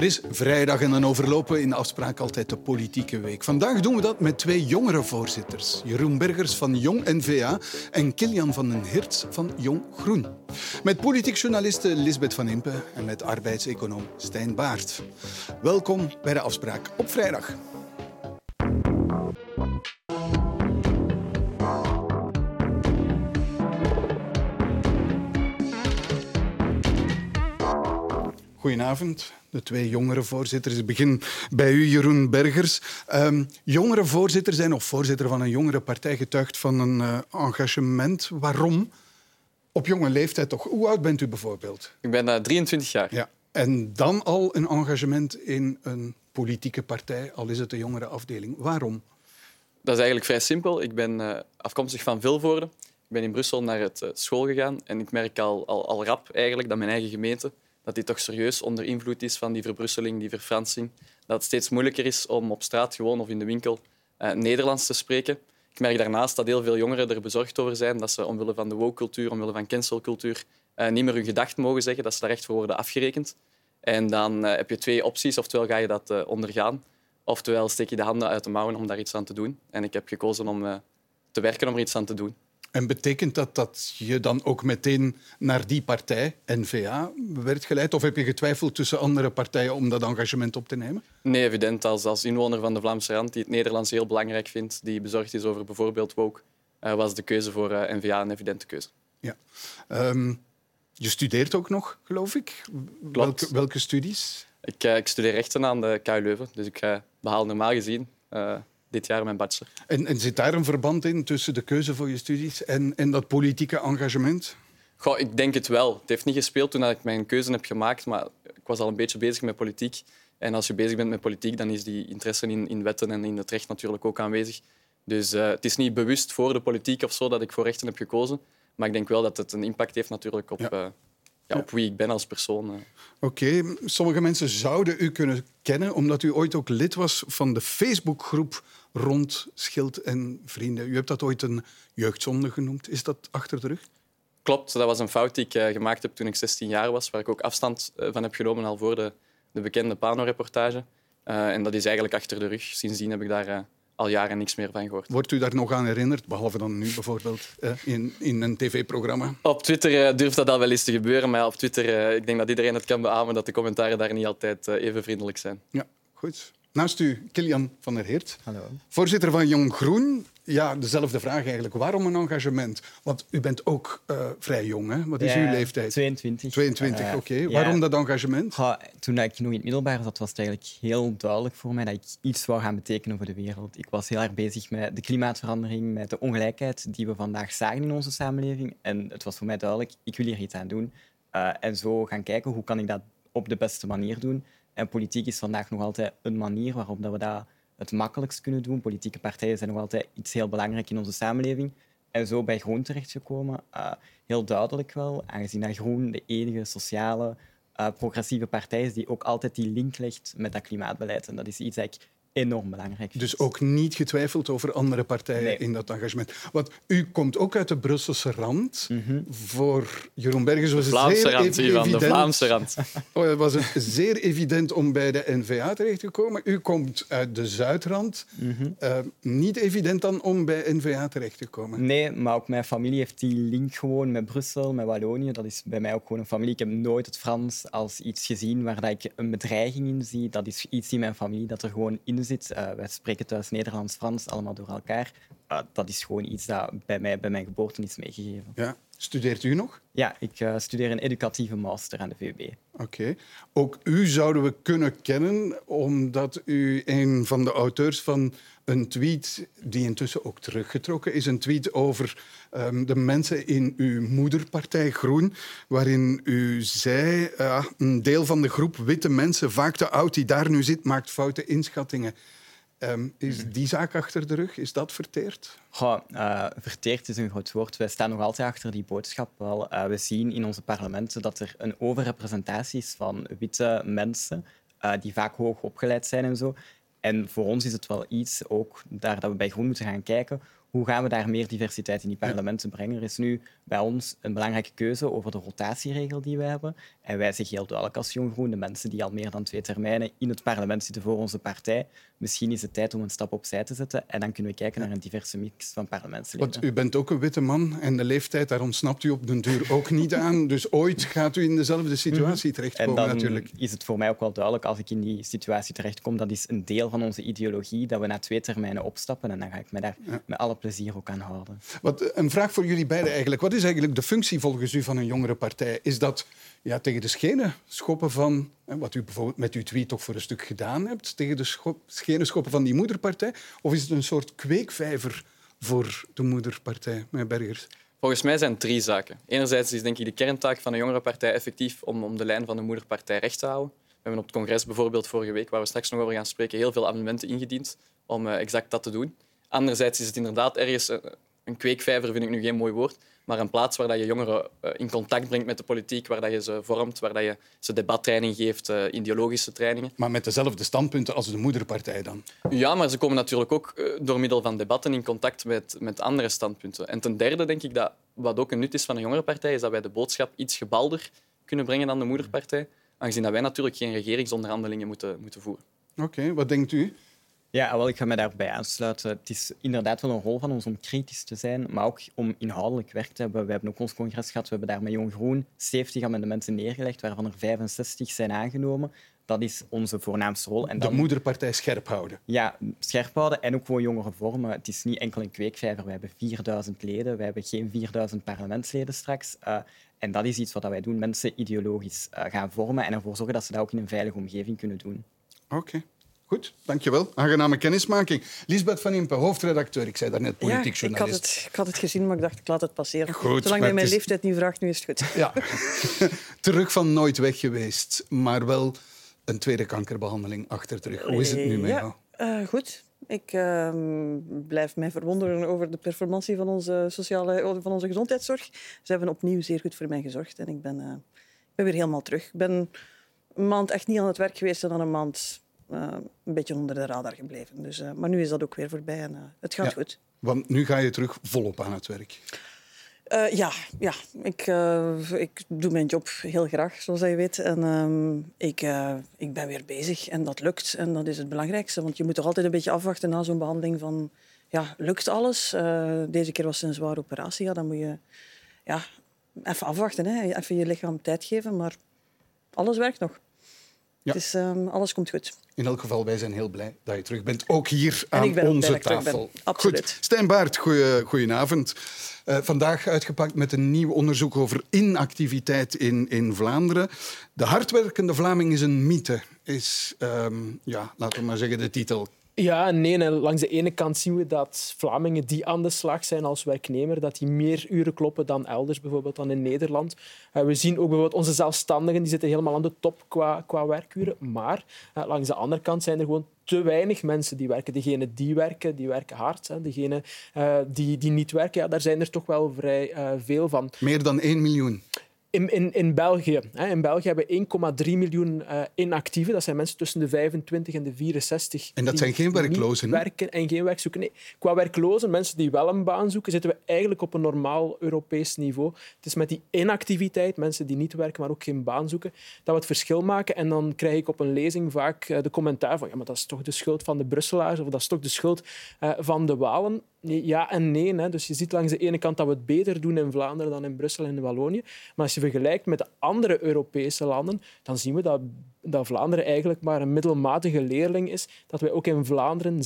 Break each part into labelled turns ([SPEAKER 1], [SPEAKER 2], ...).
[SPEAKER 1] Het is vrijdag en dan overlopen in afspraak altijd de politieke week. Vandaag doen we dat met twee jongere voorzitters. Jeroen Bergers van Jong NVA en Kilian van den Hirts van Jong Groen. Met politiek journaliste Lisbeth van Impe en met arbeidseconoom Stijn Baart. Welkom bij de afspraak op vrijdag. Goedenavond, de twee jongere voorzitters. Ik begin bij u, Jeroen Bergers. Um, jongere voorzitter zijn of voorzitter van een jongere partij getuigt van een uh, engagement. Waarom? Op jonge leeftijd toch? Hoe oud bent u bijvoorbeeld?
[SPEAKER 2] Ik ben uh, 23 jaar.
[SPEAKER 1] Ja. En dan al een engagement in een politieke partij, al is het de jongere afdeling. Waarom?
[SPEAKER 2] Dat is eigenlijk vrij simpel. Ik ben uh, afkomstig van Vilvoorde. Ik ben in Brussel naar het school gegaan en ik merk al, al, al rap eigenlijk dat mijn eigen gemeente dat die toch serieus onder invloed is van die verbrusseling, die verfransing. Dat het steeds moeilijker is om op straat gewoon of in de winkel uh, Nederlands te spreken. Ik merk daarnaast dat heel veel jongeren er bezorgd over zijn dat ze omwille van de woke-cultuur, omwille van cancelcultuur, uh, niet meer hun gedachten mogen zeggen, dat ze daar echt voor worden afgerekend. En dan uh, heb je twee opties. Oftewel ga je dat ondergaan, oftewel steek je de handen uit de mouwen om daar iets aan te doen. En ik heb gekozen om te werken om er iets aan te doen.
[SPEAKER 1] En betekent dat dat je dan ook meteen naar die partij, N-VA, werd geleid? Of heb je getwijfeld tussen andere partijen om dat engagement op te nemen?
[SPEAKER 2] Nee, evident. Als, als inwoner van de Vlaamse Rand, die het Nederlands heel belangrijk vindt, die bezorgd is over bijvoorbeeld woke, uh, was de keuze voor uh, N-VA een evidente keuze.
[SPEAKER 1] Ja. Um, je studeert ook nog, geloof ik. Welke, welke, studies?
[SPEAKER 2] Ik, uh, ik, studeer rechten aan de KU Leuven, dus ik behaal normaal gezien dit jaar mijn bachelor.
[SPEAKER 1] En, en, zit daar een verband in tussen de keuze voor je studies en, en dat politieke engagement?
[SPEAKER 2] Goh, ik denk het wel. Het heeft niet gespeeld toen ik mijn keuze heb gemaakt, maar ik was al een beetje bezig met politiek. En als je bezig bent met politiek, dan is die interesse in, in wetten en in het recht natuurlijk ook aanwezig. Dus uh, het is niet bewust voor de politiek of zo dat ik voor rechten heb gekozen. Maar ik denk wel dat het een impact heeft natuurlijk op, ja. Uh, ja, op wie ik ben als persoon. Uh.
[SPEAKER 1] Oké, okay. sommige mensen zouden u kunnen kennen omdat u ooit ook lid was van de Facebookgroep rond Schild en Vrienden. U hebt dat ooit een jeugdzonde genoemd. Is dat achter de rug?
[SPEAKER 2] Klopt, dat was een fout die ik uh, gemaakt heb toen ik 16 jaar was, waar ik ook afstand uh, van heb genomen al voor de, de bekende Pano-reportage. Uh, en dat is eigenlijk achter de rug. Sindsdien heb ik daar al jaren niks meer van gehoord.
[SPEAKER 1] Wordt u daar nog aan herinnerd, behalve dan nu bijvoorbeeld in, in een tv-programma?
[SPEAKER 2] Op Twitter durft dat al wel eens te gebeuren, maar op Twitter, ik denk dat iedereen het kan beamen dat de commentaren daar niet altijd even vriendelijk zijn.
[SPEAKER 1] Ja, goed. Naast u Kilian van der Heert,
[SPEAKER 3] Hallo.
[SPEAKER 1] voorzitter van Jong Groen. Ja, dezelfde vraag eigenlijk. Waarom een engagement? Want u bent ook uh, vrij jong, hè? Wat is
[SPEAKER 3] ja,
[SPEAKER 1] uw leeftijd?
[SPEAKER 3] 22.
[SPEAKER 1] 22, uh, oké. Okay. Ja. Waarom dat engagement?
[SPEAKER 3] Ja, toen ik nog in het middelbaar zat, was het eigenlijk heel duidelijk voor mij dat ik iets wou gaan betekenen voor de wereld. Ik was heel erg bezig met de klimaatverandering, met de ongelijkheid die we vandaag zagen in onze samenleving. En het was voor mij duidelijk, ik wil hier iets aan doen. Uh, en zo gaan kijken, hoe kan ik dat op de beste manier doen? En politiek is vandaag nog altijd een manier waarop dat we dat het makkelijkst kunnen doen. Politieke partijen zijn nog altijd iets heel belangrijk in onze samenleving. En zo bij Groen terechtgekomen, uh, heel duidelijk wel, aangezien dat Groen de enige sociale, uh, progressieve partij is die ook altijd die link legt met dat klimaatbeleid. En dat is iets dat ik enorm belangrijk.
[SPEAKER 1] Dus ook niet getwijfeld over andere partijen
[SPEAKER 3] nee.
[SPEAKER 1] in dat engagement. Want u komt ook uit de Brusselse rand.
[SPEAKER 3] Mm -hmm.
[SPEAKER 1] Voor Jeroen Bergers was het
[SPEAKER 2] Vlaamse
[SPEAKER 1] zeer
[SPEAKER 2] rand,
[SPEAKER 1] evident...
[SPEAKER 2] Hiervan, de Vlaamse rand.
[SPEAKER 1] Oh, het was het zeer evident om bij de N-VA terecht te komen. U komt uit de Zuidrand.
[SPEAKER 3] Mm -hmm.
[SPEAKER 1] uh, niet evident dan om bij N-VA terecht te komen?
[SPEAKER 3] Nee, maar ook mijn familie heeft die link gewoon met Brussel, met Wallonië. Dat is bij mij ook gewoon een familie. Ik heb nooit het Frans als iets gezien waar dat ik een bedreiging in zie. Dat is iets in mijn familie dat er gewoon in zit. Uh, wij spreken thuis Nederlands, Frans, allemaal door elkaar. Uh, dat is gewoon iets dat bij mij bij mijn geboorte is meegegeven.
[SPEAKER 1] Ja. Studeert u nog?
[SPEAKER 3] Ja, ik uh, studeer een educatieve master aan de VUB.
[SPEAKER 1] Oké. Okay. Ook u zouden we kunnen kennen omdat u een van de auteurs van een tweet, die intussen ook teruggetrokken is, een tweet over um, de mensen in uw moederpartij Groen, waarin u zei, uh, een deel van de groep witte mensen, vaak te oud, die daar nu zit, maakt foute inschattingen. Um, is die zaak achter de rug? Is dat verteerd?
[SPEAKER 3] Goh, uh, verteerd is een groot woord. Wij staan nog altijd achter die boodschap. Wel, uh, we zien in onze parlementen dat er een overrepresentatie is van witte mensen uh, die vaak hoog opgeleid zijn en zo. En voor ons is het wel iets ook daar dat we bij Groen moeten gaan kijken hoe gaan we daar meer diversiteit in die parlementen brengen? Er is nu bij ons een belangrijke keuze over de rotatieregel die we hebben. En wij zeggen heel duidelijk als Jong Groen, de mensen die al meer dan twee termijnen in het parlement zitten voor onze partij, misschien is het tijd om een stap opzij te zetten en dan kunnen we kijken naar een diverse mix van parlementsleden.
[SPEAKER 1] Want u bent ook een witte man en de leeftijd, daar ontsnapt u op den duur ook niet aan. Dus ooit gaat u in dezelfde situatie terechtkomen
[SPEAKER 3] en dan
[SPEAKER 1] natuurlijk.
[SPEAKER 3] is het voor mij ook wel duidelijk, als ik in die situatie terechtkom, dat is een deel van onze ideologie, dat we na twee termijnen opstappen en dan ga ik me daar met alle plezier ook aan houden.
[SPEAKER 1] Wat, een vraag voor jullie beiden eigenlijk. Wat is eigenlijk de functie volgens u van een jongere partij? Is dat ja, tegen de schenen schoppen van, wat u bijvoorbeeld met uw tweet toch voor een stuk gedaan hebt, tegen de schenen schoppen van die moederpartij? Of is het een soort kweekvijver voor de moederpartij, meneer Bergers?
[SPEAKER 2] Volgens mij zijn het drie zaken. Enerzijds is denk ik de kerntaak van een jongere partij effectief om, om de lijn van de moederpartij recht te houden. We hebben op het congres bijvoorbeeld vorige week, waar we straks nog over gaan spreken, heel veel amendementen ingediend om uh, exact dat te doen. Anderzijds is het inderdaad ergens, uh, een kweekvijver vind ik nu geen mooi woord, maar een plaats waar je jongeren uh, in contact brengt met de politiek, waar je ze vormt, waar je ze debattraining geeft, ideologische trainingen.
[SPEAKER 1] Maar met dezelfde standpunten als de moederpartij dan?
[SPEAKER 2] Ja, maar ze komen natuurlijk ook door middel van debatten in contact met, met andere standpunten. En ten derde denk ik dat wat ook een nut is van een jongerenpartij, is dat wij de boodschap iets gebalder kunnen brengen dan de moederpartij, aangezien dat wij natuurlijk geen regeringsonderhandelingen moeten, moeten voeren.
[SPEAKER 1] Oké, wat denkt u?
[SPEAKER 3] Ja, wel, ik ga me daarbij aansluiten. Het is inderdaad wel een rol van ons om kritisch te zijn, maar ook om inhoudelijk werk te hebben. We hebben ook ons congres gehad, we hebben daar met Jong Groen 70 amendementen neergelegd, waarvan er 65 zijn aangenomen. Dat is onze voornaamste rol.
[SPEAKER 1] En dan, de moederpartij scherp houden.
[SPEAKER 3] Ja, scherp houden en ook gewoon jongeren vormen. Het is niet enkel een kweekvijver. We hebben 4000 leden, we hebben geen 4000 parlementsleden straks. Uh, en dat is iets wat wij doen, mensen ideologisch uh, gaan vormen en ervoor zorgen dat ze dat ook in een veilige omgeving kunnen doen.
[SPEAKER 1] Oké. Okay. Goed, dankjewel. Aangename kennismaking. Lisbeth van Impe, hoofdredacteur. Ik zei daarnet politiek
[SPEAKER 4] ja,
[SPEAKER 1] journalist.
[SPEAKER 4] Ik had, het, ik had het gezien, maar ik dacht, ik laat het passeren.
[SPEAKER 1] Goed,
[SPEAKER 4] Zolang je mijn is... leeftijd niet vraagt, nu is het goed.
[SPEAKER 1] Ja. Terug van nooit weg geweest, maar wel een tweede kankerbehandeling achter terug. Hoe is het nu met
[SPEAKER 4] ja, jou? Uh, goed. Ik uh, blijf mij verwonderen over de performantie van onze, sociale, van onze gezondheidszorg. Ze hebben opnieuw zeer goed voor mij gezorgd en ik ben, uh, ik ben weer helemaal terug. Ik ben een maand echt niet aan het werk geweest en dan een maand een beetje onder de radar gebleven. Dus, uh, maar nu is dat ook weer voorbij en uh, het gaat ja, goed.
[SPEAKER 1] Want nu ga je terug volop aan het werk.
[SPEAKER 4] ja, ja. Ik, ik doe mijn job heel graag, zoals je weet. En ehm, ik, ik ben weer bezig en dat lukt. En dat is het belangrijkste. Want je moet toch altijd een beetje afwachten na zo'n behandeling van... Ja, lukt alles? deze keer was het een zware operatie. Ja, dan moet je ja, even afwachten. Hè. Even je lichaam tijd geven. Maar alles werkt nog. Ja. Dus um, alles komt goed.
[SPEAKER 1] In elk geval, wij zijn heel blij dat je terug bent. Ook hier aan onze tafel.
[SPEAKER 4] Absoluut.
[SPEAKER 1] Goed. Stijn Baart, goeie, goedenavond. Uh, vandaag uitgepakt met een nieuw onderzoek over inactiviteit in, in Vlaanderen. De hardwerkende Vlaming is een mythe, is, um, ja, laten we maar zeggen, de titel.
[SPEAKER 5] Ja nee. En langs de ene kant zien we dat Vlamingen die aan de slag zijn als werknemer, dat die meer uren kloppen dan elders, bijvoorbeeld dan in Nederland. Uh, we zien ook bijvoorbeeld onze zelfstandigen, die zitten helemaal aan de top qua, qua werkuren. Maar uh, langs de andere kant zijn er gewoon te weinig mensen die werken. Degenen die werken, die werken hard. Degenen uh, die, die niet werken, ja, daar zijn er toch wel vrij veel van.
[SPEAKER 1] Meer dan 1 miljoen.
[SPEAKER 5] In, in, in België. Hè. In België hebben we 1,3 miljoen uh, inactieven. Dat zijn mensen tussen de 25 en de 64.
[SPEAKER 1] En dat zijn geen werklozen?
[SPEAKER 5] werken en geen werk zoeken. Nee. Qua werklozen, mensen die wel een baan zoeken, zitten we eigenlijk op een normaal Europees niveau. Het is met die inactiviteit, mensen die niet werken, maar ook geen baan zoeken, dat we het verschil maken. En dan krijg ik op een lezing vaak uh, de commentaar van ja, maar dat is toch de schuld van de Brusselaars of dat is toch de schuld uh, van de Walen. Ja en nee. Hè. Dus je ziet langs de ene kant dat we het beter doen in Vlaanderen dan in Brussel en in Wallonië. Maar als je vergelijkt met de andere Europese landen, dan zien we dat, dat Vlaanderen eigenlijk maar een middelmatige leerling is. Dat wij ook in Vlaanderen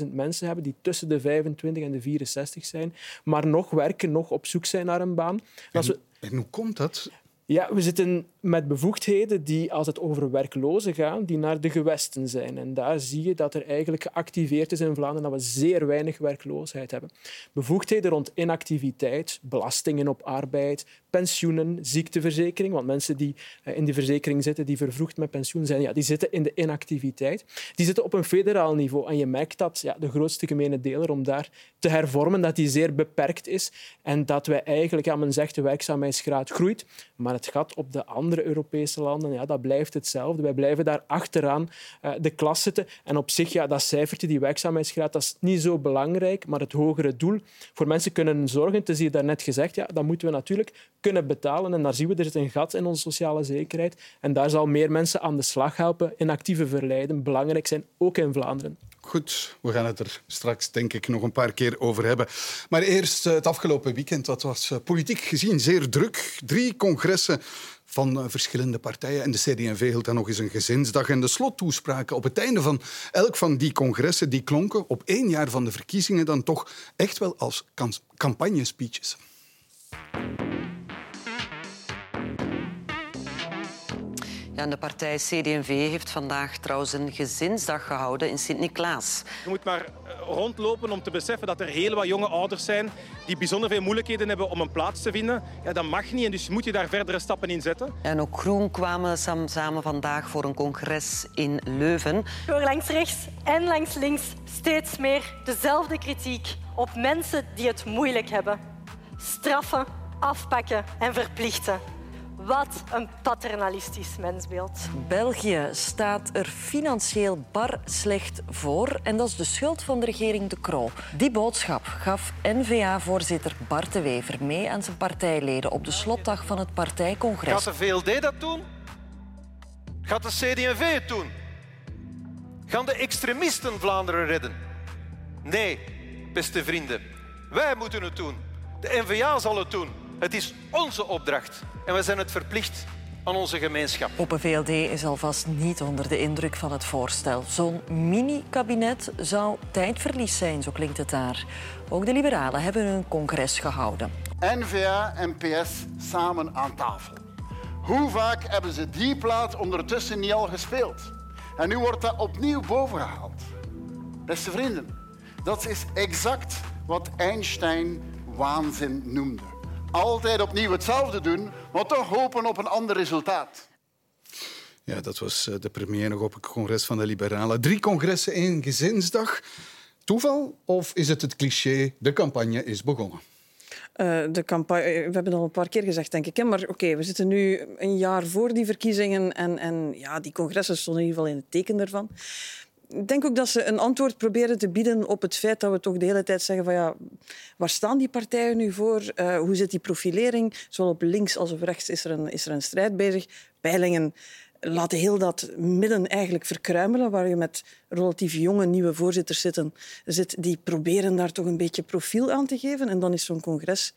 [SPEAKER 5] 637.000 mensen hebben die tussen de 25 en de 64 zijn, maar nog werken, nog op zoek zijn naar een baan.
[SPEAKER 1] En, we... en hoe komt dat?
[SPEAKER 5] Ja, we zitten met bevoegdheden die, als het over werklozen gaan, die naar de gewesten zijn. En daar zie je dat er eigenlijk geactiveerd is in Vlaanderen dat we zeer weinig werkloosheid hebben. Bevoegdheden rond inactiviteit, belastingen op arbeid, pensioenen, ziekteverzekering. Want mensen die eh, in die verzekering zitten, die vervroegd met pensioen zijn, ja, die zitten in de inactiviteit. Die zitten op een federaal niveau. En je merkt dat ja, de grootste gemene deler om daar te hervormen, dat die zeer beperkt is. En dat wij eigenlijk, ja, men zegt, de werkzaamheidsgraad groeit, maar het gat op de andere andere Europese landen, ja, dat blijft hetzelfde. Wij blijven daar achteraan uh, de klas zitten. En op zich, ja, dat cijfertje, die werkzaamheidsgraad, dat is niet zo belangrijk, maar het hogere doel voor mensen kunnen zorgen, het is hier daarnet gezegd, ja, dat moeten we natuurlijk kunnen betalen. En daar zien we, er een gat in onze sociale zekerheid. En daar zal meer mensen aan de slag helpen in actieve verleiden belangrijk zijn, ook in Vlaanderen.
[SPEAKER 1] Goed, we gaan het er straks denk ik nog een paar keer over hebben. Maar eerst eh, het afgelopen weekend, dat was eh, politiek gezien zeer druk. Drie congressen van eh, verschillende partijen. En de CD&V hield dan nog eens een gezinsdag. En de slottoespraken op het einde van elk van die congressen die klonken op één jaar van de verkiezingen dan toch echt wel als campagnespeeches.
[SPEAKER 6] Ja, de partij CD&V heeft vandaag trouwens een gezinsdag gehouden in Sint-Niklaas.
[SPEAKER 7] Je moet maar eh, rondlopen om te beseffen dat er heel wat jonge ouders zijn die bijzonder veel moeilijkheden hebben om een plaats te vinden. Ja, dat mag niet en dus moet je daar verdere stappen in zetten.
[SPEAKER 6] En ook Groen kwamen samen vandaag voor een congres in Leuven.
[SPEAKER 8] Ik hoor langs rechts en langs links steeds meer dezelfde kritiek op mensen die het moeilijk hebben. Straffen, afpakken en verplichten. Wat een paternalistisch mensbeeld.
[SPEAKER 6] België staat er financieel bar slecht voor en dat is de schuld van de regering De Croo. Die boodschap gaf N-VA-voorzitter Bart de Wever mee aan zijn partijleden op de slotdag van het partijcongres.
[SPEAKER 9] Gaat de VLD dat doen? Gaat de CD&V het doen? Gaan de extremisten Vlaanderen redden? Nee, beste vrienden. Wij moeten het doen. De N-VA zal het doen. Het is onze opdracht en we zijn het verplicht aan onze gemeenschap.
[SPEAKER 6] Open VLD is alvast niet onder de indruk van het voorstel. Zo'n mini-kabinet zou tijdverlies zijn, zo klinkt het daar. Ook de liberalen hebben een congres gehouden.
[SPEAKER 10] N-VA en PS samen aan tafel. Hoe vaak hebben ze die plaat ondertussen niet al gespeeld? En nu wordt dat opnieuw bovengehaald. Beste vrienden, dat is exact wat Einstein waanzin noemde altijd opnieuw hetzelfde doen, maar toch hopen op een ander resultaat.
[SPEAKER 1] Ja, dat was eh, de premier nog op het congres van de Liberalen. Drie congressen, één gezinsdag. Toeval of is het het cliché, de campagne is begonnen?
[SPEAKER 4] Uh, de campagne, we hebben het al een paar keer gezegd, denk ik. Hè? Maar oké, we zitten nu een jaar voor die verkiezingen en, en ja, die congressen stonden in ieder geval in het teken daarvan ik denk ook dat ze een antwoord proberen te bieden op het feit dat we toch de hele tijd zeggen van ja, waar staan die partijen nu voor? Uh, hoe zit die profilering? Zowel op links als op rechts is er een, is er een strijd bezig. Peilingen laten heel dat midden eigenlijk verkruimelen, waar je met relatief jonge nieuwe voorzitters zitten, zit, die proberen daar toch een beetje profiel aan te geven. En dan is zo'n congres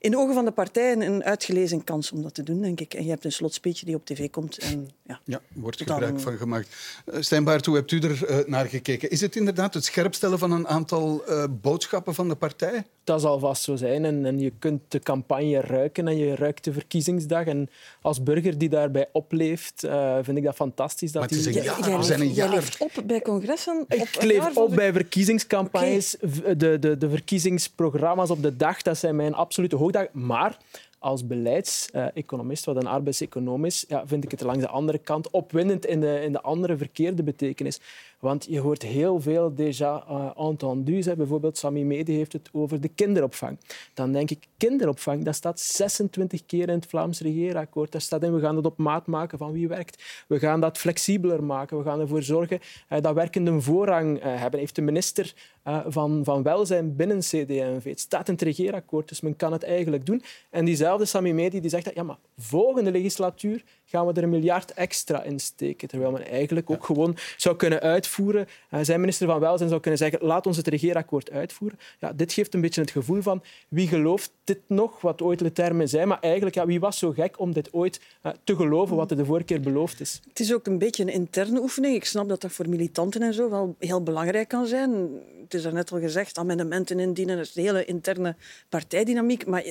[SPEAKER 4] in de ogen van de partijen een uitgelezen kans om dat te doen, denk ik. En je hebt een slotspeech die op tv komt. En, ja,
[SPEAKER 1] ja wordt gebruik van gemaakt. Uh, Stijn Baert, hoe hebt u er uh, naar gekeken? Is het inderdaad het scherpstellen van een aantal uh, boodschappen van de partij?
[SPEAKER 5] Dat zal vast zo zijn. En, en, je kunt de campagne ruiken en je ruikt de verkiezingsdag. En als burger die daarbij opleeft, vind ik dat fantastisch. Dat
[SPEAKER 1] maar het is een jaar.
[SPEAKER 4] Jij,
[SPEAKER 1] zijn een
[SPEAKER 4] jaar. leeft op bij congressen?
[SPEAKER 5] Ik leef op bij verkiezingscampagnes. Okay. De, de, de verkiezingsprogramma's op de dag, dat zijn mijn absolute maar als beleidseconomist, wat een arbeidseconoom is, ja, vind ik het langs de andere kant opwindend in de, in de andere verkeerde betekenis. Want je hoort heel veel déjà uh, entendus. Bijvoorbeeld Sami Medi heeft het over de kinderopvang. Dan denk ik, kinderopvang, dat staat 26 keer in het Vlaams regeerakkoord. Daar staat in, we gaan dat op maat maken van wie werkt. We gaan dat flexibeler maken. We gaan ervoor zorgen uh, dat werkenden voorrang uh, hebben. Heeft de minister van, van Welzijn binnen CD&V. Het staat in het regeerakkoord, dus men kan het eigenlijk doen. En diezelfde Sami Medi die zegt dat ja, maar volgende legislatuur gaan we er een miljard extra in steken. Terwijl men eigenlijk ook gewoon zou kunnen uitvoeren. Uh, zijn minister van Welzijn zou kunnen zeggen, laat ons het regeerakkoord uitvoeren. Ja, dit geeft een beetje het gevoel van, wie gelooft dit nog, wat ooit de termen zijn. Maar eigenlijk, ja, wie was zo gek om dit ooit uh, te geloven, wat er de vorige keer beloofd is?
[SPEAKER 4] Het is ook een beetje een interne oefening. Ik snap dat dat voor militanten en zo wel heel belangrijk kan zijn. Het is net al gezegd, amendementen indienen, dat is hele interne partijdynamiek. Maar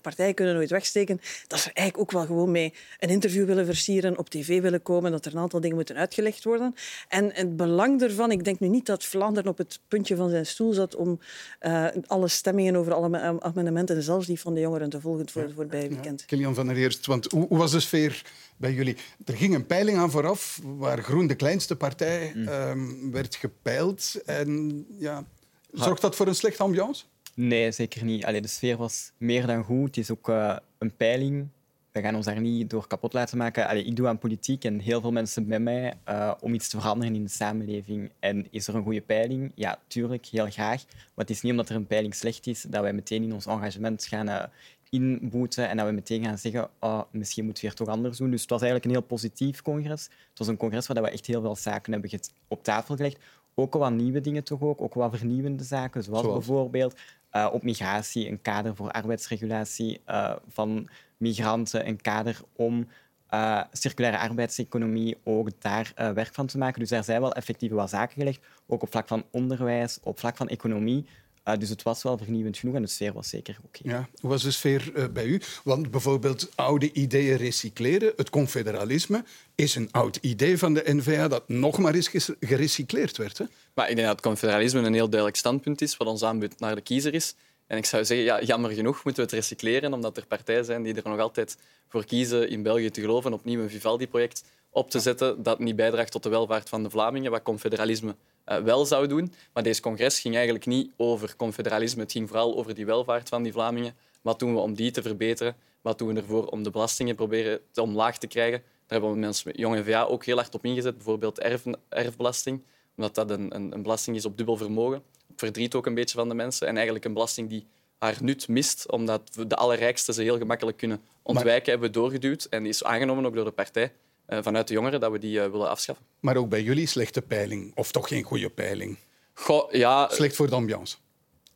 [SPEAKER 4] partijen kunnen nooit wegsteken, dat ze eigenlijk ook wel gewoon mee een interview willen versieren, op tv willen komen, dat er een aantal dingen moeten uitgelegd worden. En het belang ervan, ik denk nu niet dat Vlaanderen op het puntje van zijn stoel zat om uh, alle stemmingen over alle amendementen, zelfs die van de jongeren, te volgen voor het voorbije weekend.
[SPEAKER 1] Ja, Kilian van der Eerst, want hoe, hoe was de sfeer bij jullie? Er ging een peiling aan vooraf, waar Groen de kleinste partij mm. um, werd gepeild. En ja, zorgt dat voor een slechte ambiance?
[SPEAKER 3] Nee, zeker niet. Allee, de sfeer was meer dan goed. Het is ook uh, een peiling. we gaan ons daar niet door kapot laten maken. Allee, ik doe aan politiek en heel veel mensen met mij uh, om iets te veranderen in de samenleving. En is er een goede peiling? Ja, tuurlijk, heel graag. Maar het is niet omdat er een peiling slecht is dat wij meteen in ons engagement gaan uh, inboeten en dat we meteen gaan zeggen oh, misschien moeten we het toch anders doen. Dus het was eigenlijk een heel positief congres. Het was een congres waar we echt heel veel zaken hebben op tafel gelegd. Ook wat nieuwe dingen toch ook, ook wat vernieuwende zaken, zoals, zoals? bijvoorbeeld uh, op migratie een kader voor arbeidsregulatie uh, van migranten, een kader om uh, circulaire arbeidseconomie ook daar werk van te maken. Dus daar zijn wel effectief wat zaken gelegd, ook op vlak van onderwijs, op vlak van economie. Uh, dus het was wel vernieuwend genoeg en de sfeer was zeker oké.
[SPEAKER 1] Okay. Ja, hoe was de sfeer uh, bij u? Want bijvoorbeeld oude ideeën recycleren, het confederalisme, is een oud idee van de NVA dat nog maar eens gerecycleerd werd. Hè?
[SPEAKER 2] Maar ik denk dat het confederalisme een heel duidelijk standpunt is, wat ons aanbod naar de kiezer is. En ik zou zeggen, ja, jammer genoeg moeten we het recycleren, omdat er partijen zijn die er nog altijd voor kiezen in België te geloven opnieuw een Vivaldi-project op te zetten dat niet bijdraagt tot de welvaart van de Vlamingen, wat confederalisme uh, wel zou doen. Maar deze congres ging eigenlijk niet over confederalisme. Het ging vooral over die welvaart van die Vlamingen. Wat doen we om die te verbeteren? Wat doen we ervoor om de belastingen proberen te omlaag te krijgen? Daar hebben we mensen met Jong VA ook heel hard op ingezet. Bijvoorbeeld erf, erfbelasting, omdat dat een, een, een belasting is op dubbel vermogen. Verdriet ook een beetje van de mensen. En eigenlijk een belasting die haar nut mist, omdat de allerrijksten ze heel gemakkelijk kunnen ontwijken, maar... hebben we doorgeduwd. En die is aangenomen ook door de partij. Eh, vanuit de jongeren dat we die uh, willen afschaffen.
[SPEAKER 1] Maar ook bij jullie slechte peiling, of toch geen goede peiling?
[SPEAKER 2] Goh, ja,
[SPEAKER 1] Slecht voor de ambiance.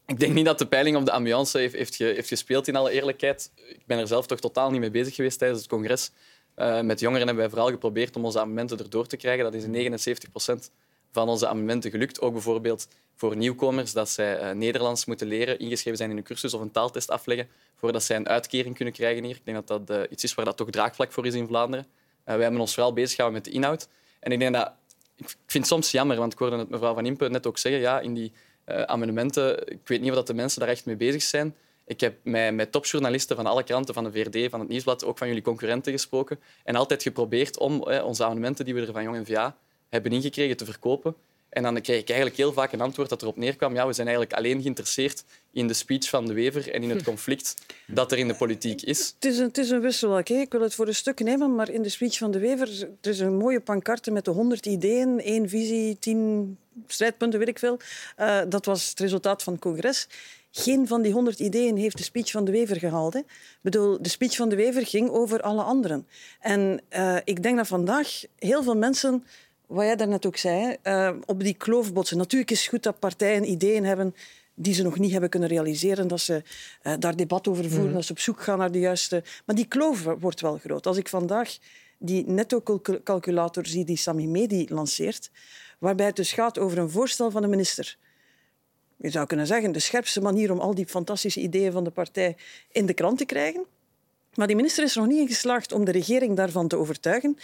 [SPEAKER 2] Ik denk niet dat de peiling op de ambiance heeft, heeft, ge, heeft, gespeeld, in alle eerlijkheid. Ik ben er zelf toch totaal niet mee bezig geweest tijdens het congres. Uh, met jongeren hebben wij vooral geprobeerd om onze amendementen erdoor te krijgen. Dat is in 79 procent van onze amendementen gelukt. Ook bijvoorbeeld voor nieuwkomers, dat zij uh, Nederlands moeten leren, ingeschreven zijn in een cursus of een taaltest afleggen, voordat zij een uitkering kunnen krijgen hier. Ik denk dat dat uh, iets is waar dat toch draagvlak voor is in Vlaanderen. Uh, wij hebben ons vooral bezig gehouden met de inhoud. En ik denk dat... Ik vind het soms jammer, want ik hoorde het mevrouw Van Impe net ook zeggen, ja, in die uh, amendementen, ik weet niet of de mensen daar echt mee bezig zijn. Ik heb met, topjournalisten van alle kranten, van de VRD, van het Nieuwsblad, ook van jullie concurrenten gesproken. En altijd geprobeerd om eh, onze amendementen die we er van Jong VA hebben ingekregen te verkopen. En dan kreeg ik eigenlijk heel vaak een antwoord dat erop neerkwam ja, we zijn eigenlijk alleen geïnteresseerd in de speech van de Wever en in het conflict dat er in de politiek is.
[SPEAKER 4] Het is een, het is een wisselwerk. Ik wil het voor een stuk nemen, maar in de speech van de Wever er is een mooie pancarte met de honderd ideeën, één visie, tien strijdpunten, weet ik veel. Uh, dat was het resultaat van het congres. Geen van die honderd ideeën heeft de speech van de Wever gehaald. Hè. Ik bedoel, de speech van de Wever ging over alle anderen. En uh, ik denk dat vandaag heel veel mensen wat jij daarnet ook zei, uh, op die kloof botsen. Natuurlijk is het goed dat partijen ideeën hebben die ze nog niet hebben kunnen realiseren, dat ze uh, daar debat over voeren, mm. dat ze op zoek gaan naar de juiste... Maar die kloof wordt wel groot. Als ik vandaag die netto-calculator zie die Sami Medi lanceert, waarbij het dus gaat over een voorstel van de minister. Je zou kunnen zeggen, de scherpste manier om al die fantastische ideeën van de partij in de krant te krijgen. Maar die minister is er nog niet in geslaagd om de regering daarvan te overtuigen.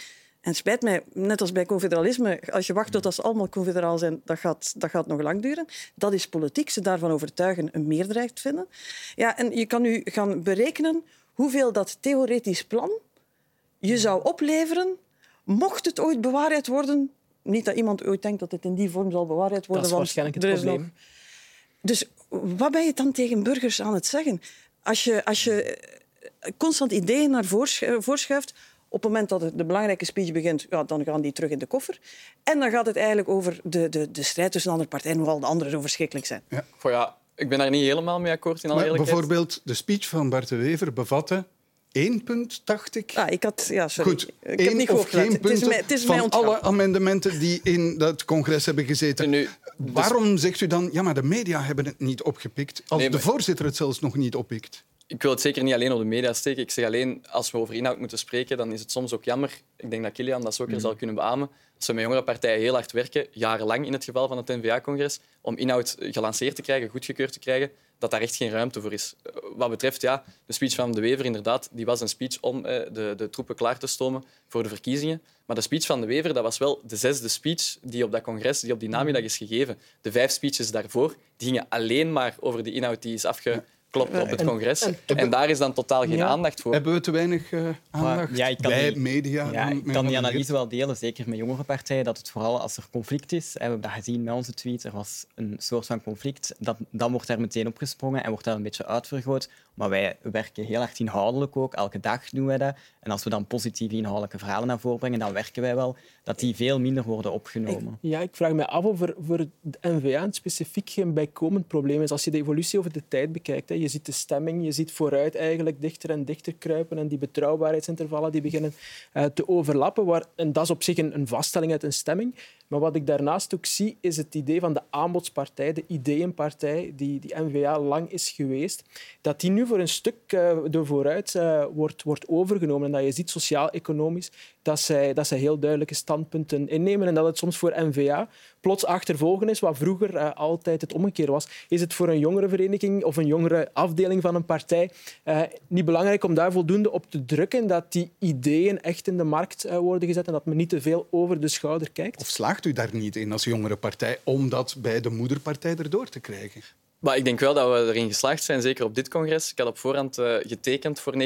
[SPEAKER 4] En het spijt mij, net als bij confederalisme, als je wacht tot ze allemaal confederaal zijn, dat gaat, dat gaat nog lang duren. Dat is politiek, ze daarvan overtuigen een meerderheid vinden. Ja, en je kan nu gaan berekenen hoeveel dat theoretisch plan je zou opleveren mocht het ooit bewaarheid worden. Niet dat iemand ooit denkt dat het in die vorm zal bewaarheid worden.
[SPEAKER 5] Dat is waarschijnlijk het probleem. Nog...
[SPEAKER 4] Dus wat ben je dan tegen burgers aan het zeggen? Als je, als je constant ideeën naar voren schuift op het moment dat de belangrijke speech begint, ja, dan gaan die terug in de koffer. En dan gaat het eigenlijk over de, de, de strijd tussen de andere partijen, hoewel de anderen zo verschrikkelijk zijn.
[SPEAKER 2] Ja. ja, ik ben daar niet helemaal mee akkoord in alle maar
[SPEAKER 1] Bijvoorbeeld, de speech van Bart de Wever bevatte één punt, dacht ik.
[SPEAKER 4] Ah, ik had, ja, sorry.
[SPEAKER 1] Goed,
[SPEAKER 4] ik
[SPEAKER 1] heb niet of geen punten het is mij, het is van alle amendementen die in dat congres hebben gezeten. Nu, dus... Waarom zegt u dan, ja, maar de media hebben het niet opgepikt, als nee, maar... de voorzitter het zelfs nog niet oppikt?
[SPEAKER 2] Ik wil het zeker niet alleen op de media steken. Ik zeg alleen, als we over inhoud moeten spreken, dan is het soms ook jammer. Ik denk dat Kilian dat zeker mm. zal kunnen beamen. Als we met jongere partijen heel hard werken, jarenlang in het geval van het NVA-congres, om inhoud gelanceerd te krijgen, goedgekeurd te krijgen, dat daar echt geen ruimte voor is. Eh, wat betreft ja, de speech van De Wever, inderdaad, die was een speech om eh, de, de troepen klaar te stomen voor de verkiezingen. Maar de speech van De Wever, dat was wel de zesde speech die op dat congres, die op die namiddag is gegeven. De vijf speeches daarvoor, die gingen alleen maar over de inhoud die is afge Klopt, op het
[SPEAKER 5] En-
[SPEAKER 2] congres. En,
[SPEAKER 5] en-
[SPEAKER 2] daar is dan totaal geen
[SPEAKER 5] Ja.
[SPEAKER 2] aandacht voor.
[SPEAKER 1] Hebben we te weinig eh, aandacht
[SPEAKER 3] ja, ik kan
[SPEAKER 1] bij
[SPEAKER 3] die-
[SPEAKER 1] media?
[SPEAKER 3] Ja,
[SPEAKER 1] dan
[SPEAKER 3] ik kan die analyse wel delen, zeker met jongere partijen, dat het vooral als er conflict is, en we hebben dat gezien met onze tweet, er was een soort van conflict, dat, dan wordt daar meteen op gesprongen en wordt dat een beetje uitvergroot. Maar wij werken heel hard inhoudelijk ook, elke dag doen wij dat. En als we dan positieve inhoudelijke verhalen naar voren brengen, dan werken wij wel dat die veel minder worden opgenomen.
[SPEAKER 5] Ja, ik vraag me af of er voor de N-VA een specifiek geen bijkomend probleem is. Als je de evolutie over de tijd bekijkt, hè, je ziet de stemming, je ziet vooruit eigenlijk dichter en dichter kruipen en die betrouwbaarheidsintervallen die beginnen eh, te overlappen. Waar, en dat is op zich een, een vaststelling uit een stemming. Maar wat ik daarnaast ook zie, is het idee van de aanbodspartij, de ideeënpartij, die, die N-VA lang is geweest, dat die nu voor een stuk door vooruit eh, wordt, wordt overgenomen. En dat je ziet, sociaal-economisch, dat zij, dat zij heel duidelijke standpunten innemen en dat het soms voor N-VA plots achtervolgen is, wat vroeger eh, altijd het omgekeerde was. Is het voor een jongerenvereniging of een jongere afdeling van een partij niet belangrijk om daar voldoende op te drukken dat die ideeën echt in de markt worden gezet en dat men niet te veel over de schouder kijkt?
[SPEAKER 1] Of u daar niet in als jongere partij om dat bij de moederpartij erdoor te krijgen?
[SPEAKER 2] Maar ik denk wel dat we erin geslaagd zijn, zeker op dit congres. Ik had op voorhand eh, getekend voor 79%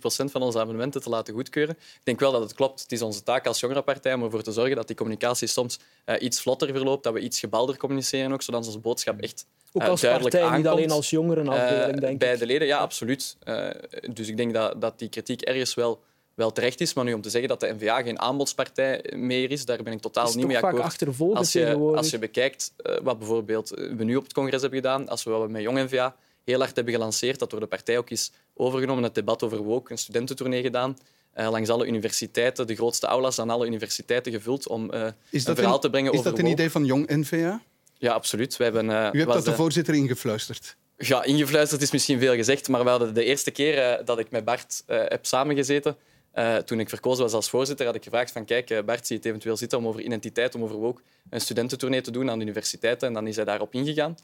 [SPEAKER 2] van onze amendementen te laten goedkeuren. Ik denk wel dat het klopt. Het is onze taak als jongerenpartij om ervoor te zorgen dat die communicatie soms eh, iets vlotter verloopt, dat we iets gebalder communiceren, ook, zodat onze boodschap echt
[SPEAKER 5] Ook
[SPEAKER 2] eh,
[SPEAKER 5] als
[SPEAKER 2] duidelijk
[SPEAKER 5] partij, niet alleen als jongerenafdeling, denk
[SPEAKER 2] bij de leden, ja, absoluut. Eh, dus ik denk dat, dat die kritiek ergens wel, wel terecht is. Maar nu om te zeggen dat de NVA geen aanbodspartij meer is, daar ben ik totaal
[SPEAKER 5] is
[SPEAKER 2] niet
[SPEAKER 5] toch
[SPEAKER 2] mee
[SPEAKER 5] vaak
[SPEAKER 2] akkoord. Als je, als je bekijkt eh, wat bijvoorbeeld eh, we nu op het congres hebben gedaan, als we wat we met Jong NVA heel hard hebben gelanceerd, dat door de partij ook is overgenomen, het debat over woke, een studententournee gedaan, eh, langs alle universiteiten, de grootste aulas aan alle universiteiten gevuld om eh,
[SPEAKER 1] Is
[SPEAKER 2] een verhaal
[SPEAKER 1] een,
[SPEAKER 2] te brengen
[SPEAKER 1] is
[SPEAKER 2] over
[SPEAKER 1] dat een
[SPEAKER 2] woke.
[SPEAKER 1] idee van Jong NVA?
[SPEAKER 2] Ja, absoluut. We hebben, eh,
[SPEAKER 1] U hebt dat de
[SPEAKER 2] de-
[SPEAKER 1] voorzitter ingefluisterd.
[SPEAKER 2] ja, ingefluisterd is misschien veel gezegd, maar we hadden de eerste keer eh, dat ik met Bart eh, heb samengezeten, eh, toen ik verkozen was als voorzitter, had ik gevraagd van kijk, eh, Bart, zie je het eventueel zitten om over identiteit, om over woke een studententournee te doen aan de universiteiten. En dan is hij daarop ingegaan.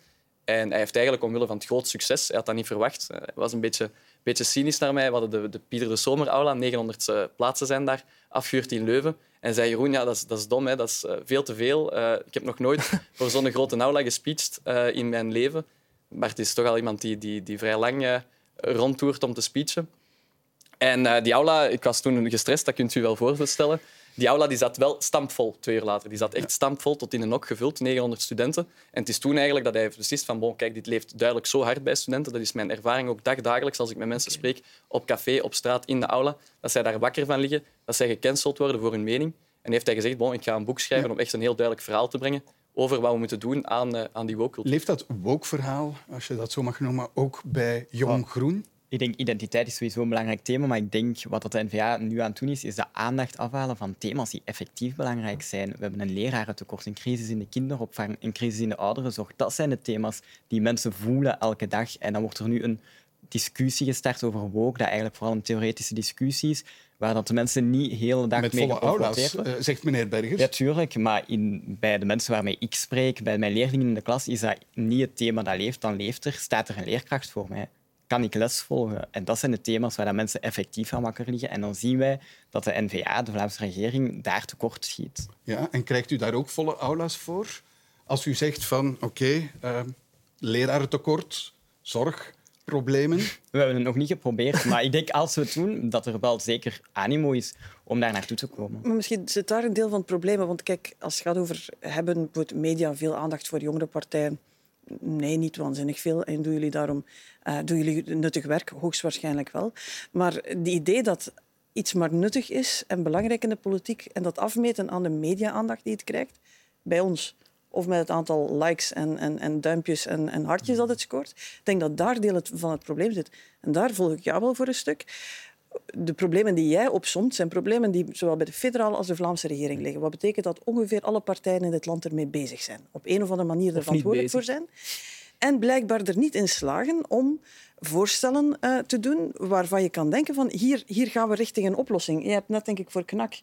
[SPEAKER 2] En hij heeft eigenlijk omwille van het groot succes, hij had dat niet verwacht, eh, hij was een beetje, beetje cynisch naar mij. We hadden de, de Pieter de Zomer aula, 900 eh, plaatsen zijn daar, afgehuurd in Leuven. En zei Jeroen, ja, dat is, dat is dom, hè. dat is veel te veel. Ik heb nog nooit voor zo'n grote aula gespeecht in mijn leven. Bart is toch al iemand die, die, die vrij lang rondtoert om te speechen. En eh, die aula, ik was toen gestrest, dat kunt u wel voorstellen. Die aula die zat wel stampvol twee uur later. Die zat echt stampvol tot in de nok gevuld, 900 studenten. En het is toen eigenlijk dat hij beslist van bon, kijk, dit leeft duidelijk zo hard bij studenten. Dat is mijn ervaring ook dagdagelijks als ik met mensen spreek, op café, op straat, in de aula. Dat zij daar wakker van liggen, dat zij gecanceld worden voor hun mening. En heeft hij gezegd, bon, ik ga een boek schrijven om echt een heel duidelijk verhaal te brengen over wat we moeten doen aan, eh, aan die woke
[SPEAKER 1] Leeft dat woke-verhaal, als je dat zo mag noemen, ook bij Jong Groen?
[SPEAKER 3] Ik denk identiteit is sowieso een belangrijk thema, maar ik denk wat dat de NVA nu aan het doen is, is de aandacht afhalen van thema's die effectief belangrijk zijn. We hebben een lerarentekort, een crisis in de kinderopvang, een crisis in de ouderenzorg. Dat zijn de thema's die mensen voelen elke dag. En dan wordt er nu een discussie gestart over woke, dat eigenlijk vooral een theoretische discussie is, waar dat de mensen niet de hele dag
[SPEAKER 1] Met
[SPEAKER 3] mee geconfronteerd worden.
[SPEAKER 1] eh, zegt meneer Bergers.
[SPEAKER 3] Ja, tuurlijk. Maar in, bij de mensen waarmee ik spreek, bij mijn leerlingen in de klas, is dat niet het thema dat leeft. Dan leeft er, staat er een leerkracht voor mij. Kan ik les volgen? En dat zijn de thema's waar dat mensen effectief aan wakker liggen. En dan zien wij dat de NVA, de Vlaamse regering, daar tekort schiet.
[SPEAKER 1] Ja, en krijgt u daar ook volle aula's voor? Als u zegt van, oké, eh, lerarentekort, zorgproblemen.
[SPEAKER 3] We hebben het nog niet geprobeerd, maar ik denk als we het doen, dat er wel zeker animo is om daar naartoe te komen.
[SPEAKER 4] Maar misschien zit daar een deel van het probleem. Want kijk, als het gaat over hebben media veel aandacht voor jongere partijen. Nee, niet waanzinnig veel. En doen jullie daarom eh, doen jullie nuttig werk? Hoogstwaarschijnlijk wel. Maar het idee dat iets maar nuttig is en belangrijk in de politiek en dat afmeten aan de media-aandacht die het krijgt, bij ons, of met het aantal likes en, en, en duimpjes en, en hartjes dat het scoort, ik denk dat daar deel van het probleem zit. En daar volg ik jou wel voor een stuk de problemen die jij opsomt, zijn problemen die zowel bij de federale als de Vlaamse regering liggen. Wat betekent dat ongeveer alle partijen in dit land ermee bezig zijn. Op een of andere manier er verantwoordelijk voor zijn. En blijkbaar er niet in slagen om voorstellen eh, te doen waarvan je kan denken van hier, hier gaan we richting een oplossing. Je hebt net, denk ik, voor KNAK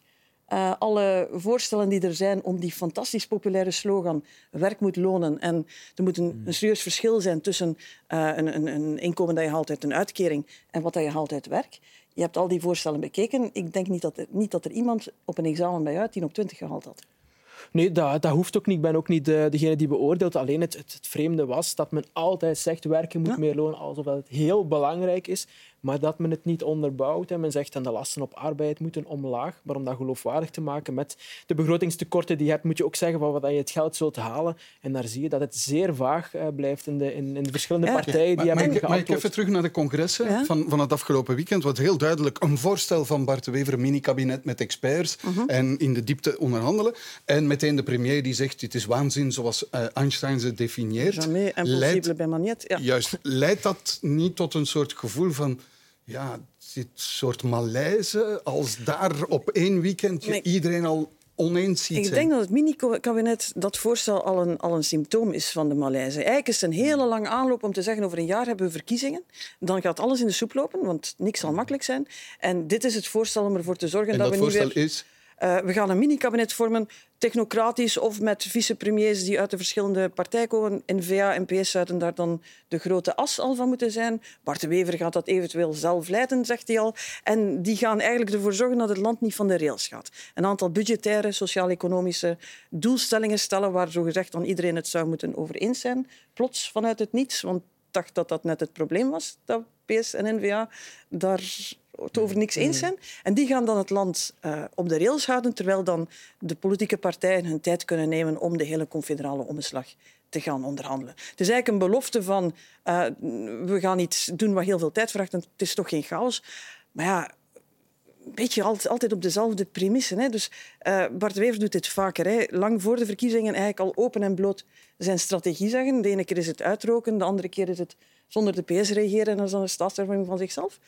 [SPEAKER 4] eh, alle voorstellen die er zijn om die fantastisch populaire slogan werk moet lonen en er moet een, een serieus verschil zijn tussen eh, een, een, een inkomen dat je haalt uit een uitkering en wat dat je haalt uit werk. Je hebt al die voorstellen bekeken. Ik denk niet dat er, niet dat er iemand op een examen bij jou 10 op 20 gehaald had.
[SPEAKER 5] Nee, dat, dat hoeft ook niet. Ik ben ook niet de, degene die beoordeelt. Alleen het, het, het vreemde was dat men altijd zegt werken moet meer loon, alsof het heel belangrijk is maar dat men het niet onderbouwt. En men zegt dat de lasten op arbeid moeten omlaag. Maar om dat geloofwaardig te maken met de begrotingstekorten die je hebt, moet je ook zeggen van wat je het geld zult halen. En daar zie je dat het zeer vaag eh, blijft in de, in, in de verschillende partijen die
[SPEAKER 1] maar,
[SPEAKER 5] hebben
[SPEAKER 1] maar, maar ik even terug naar de congressen van, van het afgelopen weekend. Wat heel duidelijk een voorstel van Bart de Wever, een mini-kabinet met experts
[SPEAKER 4] Mhm.
[SPEAKER 1] en in de diepte onderhandelen. En meteen de premier die zegt, dit is waanzin zoals eh, Einstein ze definieert.
[SPEAKER 4] Jamais impossible bij Magnet. Ja.
[SPEAKER 1] Juist, leidt dat niet tot een soort gevoel van ja, dit soort malaise als daar op één weekend je iedereen al oneens ziet
[SPEAKER 4] Ik denk dat het mini-kabinet, dat voorstel, al een, al een symptoom is van de malaise. Eigenlijk is het een hele lange aanloop om te zeggen over een jaar hebben we verkiezingen. Dan gaat alles in de soep lopen, want niks zal makkelijk zijn. En dit is het voorstel om ervoor te zorgen
[SPEAKER 1] en
[SPEAKER 4] dat,
[SPEAKER 1] dat
[SPEAKER 4] we niet
[SPEAKER 1] voorstel
[SPEAKER 4] weer...
[SPEAKER 1] is...
[SPEAKER 4] Eh, we gaan een mini-kabinet vormen, technocratisch of met vicepremiers die uit de verschillende partijen komen. N-VA en PS zouden daar dan de grote as al van moeten zijn. Bart de Wever gaat dat eventueel zelf leiden, zegt hij al. En die gaan eigenlijk ervoor zorgen dat het land niet van de rails gaat. Een aantal budgettaire, sociaal-economische doelstellingen stellen waar zogezegd dan iedereen het zou moeten over eens zijn. Plots vanuit het niets, want dacht dat dat net het probleem was, dat PS en N-VA daar het over niks eens zijn. En die gaan dan het land eh, op de rails houden, terwijl dan de politieke partijen hun tijd kunnen nemen om de hele confederale omslag te gaan onderhandelen. Het is eigenlijk een belofte van eh, we gaan iets doen wat heel veel tijd vraagt en het is toch geen chaos. Maar ja, een beetje altijd, op dezelfde premissen. Hè. Dus eh, Bart Wever doet dit vaker. Hè. Lang voor de verkiezingen eigenlijk al open en bloot zijn strategie zeggen. De ene keer is het uitroken, de andere keer is het zonder de PS regeren en dat is dan een staatshervorming van zichzelf.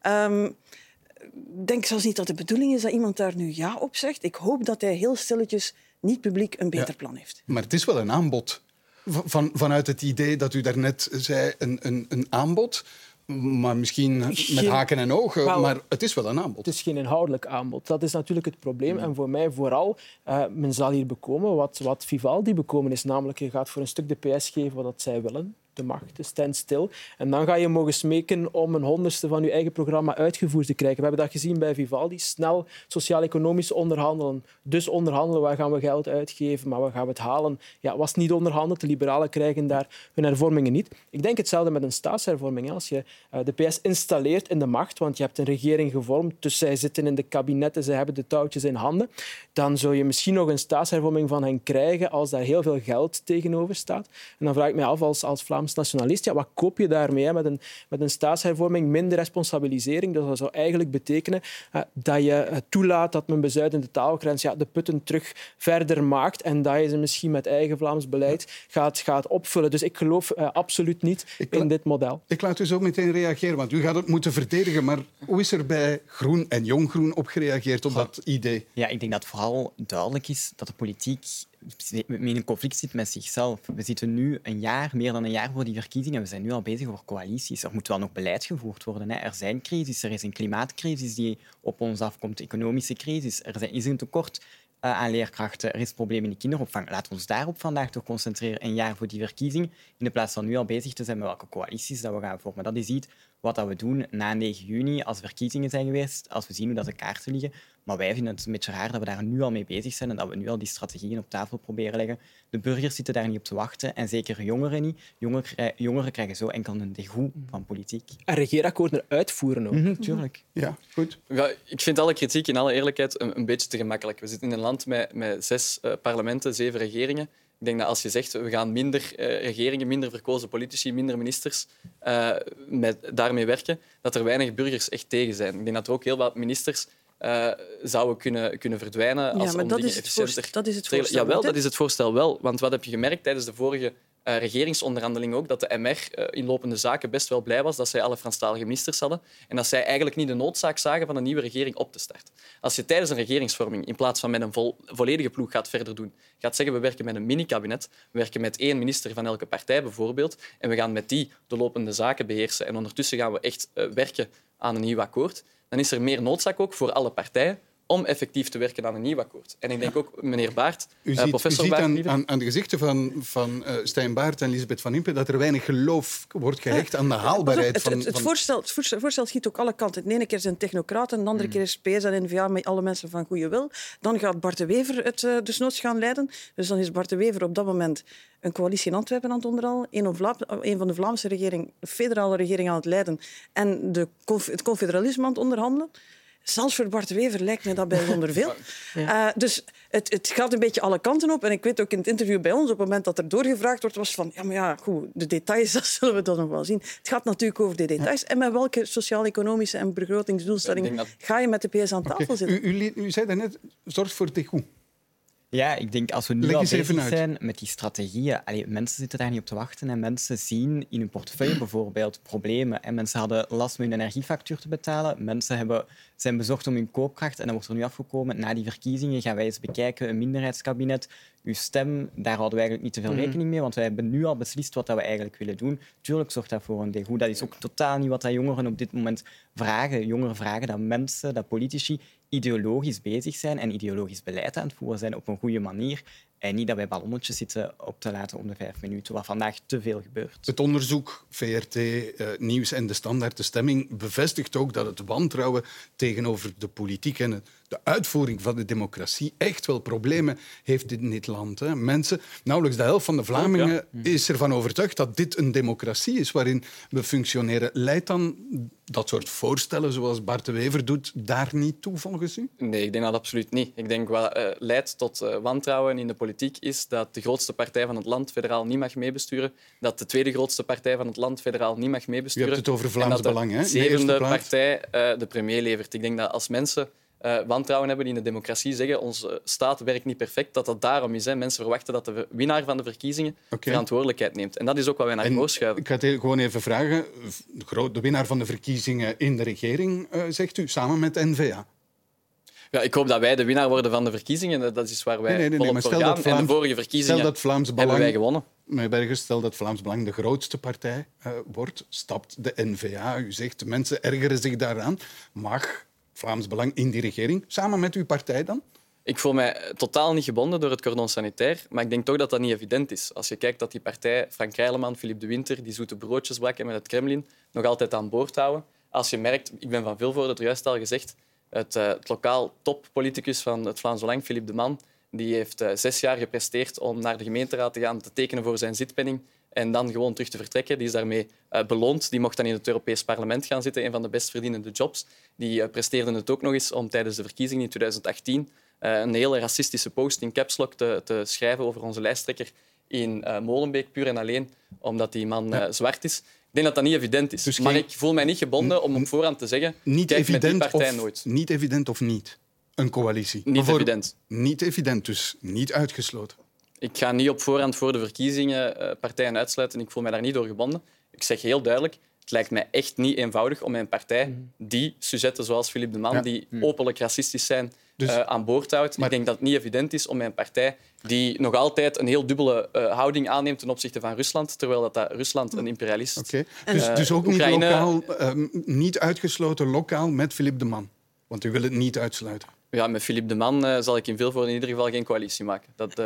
[SPEAKER 4] Ehm, ik denk zelfs niet dat de bedoeling is dat iemand daar nu ja op zegt. Ik hoop dat hij heel stilletjes, niet publiek, een beter
[SPEAKER 1] Ja.
[SPEAKER 4] plan heeft.
[SPEAKER 1] Maar het is wel een aanbod. Van, vanuit het idee dat u daarnet zei, een, een, een aanbod. Maar misschien met haken en ogen,
[SPEAKER 5] Wel-
[SPEAKER 1] maar het is wel een aanbod.
[SPEAKER 5] Het is geen inhoudelijk aanbod. Dat is natuurlijk het probleem. En voor mij vooral, eh, men zal hier bekomen wat, wat Vivaldi bekomen is. Namelijk, je gaat voor een stuk de PS geven wat zij willen. De macht, de standstill. En dan ga je mogen smeken om een honderdste van je eigen programma uitgevoerd te krijgen. We hebben dat gezien bij Vivaldi. Snel sociaal-economisch onderhandelen. Dus onderhandelen, waar gaan we geld uitgeven, maar waar gaan we het halen? Ja, was niet onderhandeld. De liberalen krijgen daar hun hervormingen niet. Ik denk hetzelfde met een staatshervorming. Als je eh, de PS installeert in de macht, want je hebt een regering gevormd, dus zij zitten in de kabinetten, zij hebben de touwtjes in handen, dan zou je misschien nog een staatshervorming van hen krijgen als daar heel veel geld tegenover staat. En dan vraag ik me af als, als Vlaams nationalist, ja, wat koop je daarmee hè? Met, een, met een staatshervorming, minder responsabilisering. Dus dat zou eigenlijk betekenen eh, dat je eh, toelaat dat men bezuidende taalgrens ja, de putten terug verder maakt en dat je ze misschien met eigen Vlaams beleid gaat, gaat opvullen. Dus ik geloof eh, absoluut niet in dit model.
[SPEAKER 1] Ik laat u zo meteen reageren, want u gaat het moeten verdedigen. Maar hoe is er bij Groen en Jong Groen op gereageerd op dat idee?
[SPEAKER 3] Ja, ik denk dat vooral duidelijk is dat de politiek in een conflict zit met zichzelf. We zitten nu een jaar, meer dan een jaar voor die verkiezingen en we zijn nu al bezig over coalities. Er moet wel nog beleid gevoerd worden. Hè. Er zijn crisis, er is een klimaatcrisis die op ons afkomt, economische crisis, er is een tekort eh, aan leerkrachten, er is een probleem in de kinderopvang. Laten we ons daarop vandaag toch concentreren, een jaar voor die verkiezing, in de plaats van nu al bezig te zijn met welke coalities dat we gaan vormen. Dat is iets wat dat we doen na 9 juni, als er verkiezingen zijn geweest, als we zien hoe dat de kaarten liggen. Maar wij vinden het een beetje raar dat we daar nu al mee bezig zijn en dat we nu al die strategieën op tafel proberen leggen. De burgers zitten daar niet op te wachten en zeker jongeren niet. Jongeren, krij- jongeren krijgen zo enkel een degoe van politiek.
[SPEAKER 5] En regeerakkoorden uitvoeren ook.
[SPEAKER 3] Mhm, tuurlijk.
[SPEAKER 1] Ja, goed.
[SPEAKER 2] Ja, ik vind alle kritiek in alle eerlijkheid een, een beetje te gemakkelijk. We zitten in een land met, met zes eh, parlementen, zeven regeringen. Ik denk dat als je zegt we gaan minder eh, regeringen, minder verkozen politici, minder ministers eh, met, daarmee werken, dat er weinig burgers echt tegen zijn. Ik denk dat er ook heel wat ministers eh, zouden kunnen, kunnen verdwijnen. Als
[SPEAKER 4] Ja, maar
[SPEAKER 2] om
[SPEAKER 4] dat is
[SPEAKER 2] efficiënter
[SPEAKER 4] dat is het voorstel
[SPEAKER 2] Jawel, dat is het voorstel wel. Want wat heb je gemerkt tijdens de vorige eh, regeringsonderhandeling ook? Dat de MR eh, in lopende zaken best wel blij was dat zij alle Franstalige ministers hadden en dat zij eigenlijk niet de noodzaak zagen van een nieuwe regering op te starten. Als je tijdens een regeringsvorming in plaats van met een vol- volledige ploeg gaat verder doen, gaat zeggen we werken met een mini-kabinet, we werken met één minister van elke partij bijvoorbeeld en we gaan met die de lopende zaken beheersen en ondertussen gaan we echt werken aan een nieuw akkoord, dan is er meer noodzaak ook voor alle partijen om effectief te werken aan een nieuw akkoord. En ik denk ook, meneer Baart,
[SPEAKER 1] U
[SPEAKER 2] uh,
[SPEAKER 1] ziet, u
[SPEAKER 2] professor
[SPEAKER 1] ziet
[SPEAKER 2] Baart,
[SPEAKER 1] aan, aan, aan de gezichten van, van uh, Stijn Baart en Lisbeth van Impe dat er weinig geloof wordt gehecht aan de haalbaarheid
[SPEAKER 4] het,
[SPEAKER 1] van...
[SPEAKER 4] het, het,
[SPEAKER 1] van-
[SPEAKER 4] voorstel, het voorstel- voorstel schiet ook alle kanten. De ene keer zijn technocraten, de andere keer is PS en N-VA met alle mensen van goede wil. Dan gaat Bart de Wever het uh, desnoods gaan leiden. Dus dan is Bart de Wever op dat moment een coalitie in Antwerpen aan het onderhandelen, een, van de Vlaamse regering, de federale regering aan het leiden en de, conf- het confederalisme aan het onderhandelen. Zelfs voor Bart de Wever lijkt me dat bijzonder veel. Uh, dus het, het gaat een beetje alle kanten op. En ik weet ook in het interview bij ons, op het moment dat er doorgevraagd wordt, was van, ja, maar ja, goed, de details, dat zullen we dan nog wel zien. Het gaat natuurlijk over de details. En met welke sociaal-economische en begrotingsdoelstellingen
[SPEAKER 2] dat-
[SPEAKER 4] ga je met de PS aan tafel zitten?
[SPEAKER 1] U, u, u zei daarnet, zorg voor dégoût.
[SPEAKER 3] Ja, ik denk als we nu al bezig zijn met die strategieën, allee, mensen zitten daar niet op te wachten en mensen zien in hun portefeuille bijvoorbeeld problemen. En mensen hadden last om hun energiefactuur te betalen. Mensen hebben, zijn bezorgd om hun koopkracht en dat wordt er nu afgekomen. Na die verkiezingen gaan wij eens bekijken, een minderheidskabinet. Uw stem, daar houden we eigenlijk niet te veel
[SPEAKER 1] Mhm.
[SPEAKER 3] rekening mee, want wij hebben nu al beslist wat dat we eigenlijk willen doen. Tuurlijk zorgt dat voor een degoed. Dat is ook totaal niet wat dat jongeren op dit moment vragen. Jongeren vragen dat mensen, dat politici ideologisch bezig zijn en ideologisch beleid aan het voeren zijn op een goede manier. En niet dat wij ballonnetjes zitten op te laten om de vijf minuten, wat vandaag te veel gebeurt.
[SPEAKER 1] Het onderzoek, VRT, eh, Nieuws en de Standaard, de stemming, bevestigt ook dat het wantrouwen tegenover de politiek en de uitvoering van de democratie echt wel problemen heeft in dit land. Hè. Mensen, nauwelijks de helft van de Vlamingen is ervan overtuigd dat dit een democratie is waarin we functioneren. Leidt dan dat soort voorstellen, zoals Bart de Wever doet, daar niet toe volgens u?
[SPEAKER 2] Nee, ik denk dat absoluut niet. Ik denk wat eh, leidt tot eh, wantrouwen in de politiek is dat de grootste partij van het land federaal niet mag meebesturen, dat de tweede grootste partij van het land federaal niet mag
[SPEAKER 1] U
[SPEAKER 2] meebesturen.
[SPEAKER 1] hebt het over Vlaams
[SPEAKER 2] en dat de
[SPEAKER 1] Belang, hè? de
[SPEAKER 2] zevende partij eh, de premier levert. Ik denk dat als mensen eh, wantrouwen hebben in de democratie, zeggen onze staat werkt niet perfect, dat dat daarom is. Hè. Mensen verwachten dat de winnaar van de verkiezingen verantwoordelijkheid neemt. En dat is ook wat wij naar
[SPEAKER 1] En
[SPEAKER 2] voren schuiven.
[SPEAKER 1] Ik ga het gewoon even vragen. De, winnaar van de verkiezingen in de regering, eh, zegt u, samen met N-VA.
[SPEAKER 2] Ja, ik hoop dat wij de winnaar worden van de verkiezingen. Dat is waar wij
[SPEAKER 1] Nee, nee, nee, maar
[SPEAKER 2] voor gaan.
[SPEAKER 1] dat
[SPEAKER 2] En de
[SPEAKER 1] Vlaams-
[SPEAKER 2] vorige verkiezingen
[SPEAKER 1] Stel dat Vlaams
[SPEAKER 2] hebben
[SPEAKER 1] Belang,
[SPEAKER 2] wij gewonnen.
[SPEAKER 1] meneer Bergers, stel dat Vlaams Belang de grootste partij eh, wordt, stapt de N-VA. U zegt, de mensen ergeren zich daaraan. Mag Vlaams Belang in die regering, samen met uw partij dan?
[SPEAKER 2] Ik voel mij totaal niet gebonden door het cordon sanitair, maar ik denk toch dat dat niet evident is. Als je kijkt dat die partij, Frank Rijleman, Philippe de Winter, die zoete broodjes bakken met het Kremlin, nog altijd aan boord houden. Als je merkt, ik ben van Vilvoorde, het juist al gezegd, het, eh, het lokaal toppoliticus van het Vlaams Belang, Philippe de Man, die heeft eh, zes jaar gepresteerd om naar de gemeenteraad te gaan, te tekenen voor zijn zitpenning en dan gewoon terug te vertrekken. Die is daarmee eh, beloond. Die mocht dan in het Europees Parlement gaan zitten, een van de best verdienende jobs. Die eh, presteerde het ook nog eens om tijdens de verkiezingen in 2018 eh, een hele racistische post in caps lock te, te schrijven over onze lijsttrekker in Molenbeek, puur en alleen omdat die man zwart is. Ik denk dat dat niet evident is.
[SPEAKER 1] Dus
[SPEAKER 2] maar
[SPEAKER 1] geen-
[SPEAKER 2] ik voel mij niet gebonden om op voorhand te zeggen...
[SPEAKER 1] Niet
[SPEAKER 2] met die
[SPEAKER 1] evident,
[SPEAKER 2] partij
[SPEAKER 1] of,
[SPEAKER 2] nooit.
[SPEAKER 1] niet evident of niet? Een coalitie.
[SPEAKER 2] Niet evident.
[SPEAKER 1] Niet evident, dus niet uitgesloten.
[SPEAKER 2] Ik ga niet op voorhand voor de verkiezingen eh, partijen uitsluiten. Ik voel mij daar niet door gebonden. Ik zeg heel duidelijk, het lijkt mij echt niet eenvoudig om mijn partij, die sujetten zoals Philippe de Man,
[SPEAKER 1] Ja.
[SPEAKER 2] die openlijk racistisch zijn,
[SPEAKER 1] Dus-
[SPEAKER 2] eh, aan boord houdt.
[SPEAKER 1] Maar-
[SPEAKER 2] Ik denk dat het niet evident is om mijn partij, die nog altijd een heel dubbele eh, houding aanneemt ten opzichte van Rusland, terwijl dat, dat Rusland een imperialist
[SPEAKER 1] Oké. Dus, dus ook niet,
[SPEAKER 2] Oekraïne-
[SPEAKER 1] lokaal, ehm, niet uitgesloten lokaal met Philippe de Man. Want u wil het niet uitsluiten.
[SPEAKER 2] Ja, met Philippe de Man zal ik in Vilvoorde in ieder geval geen coalitie maken. Dat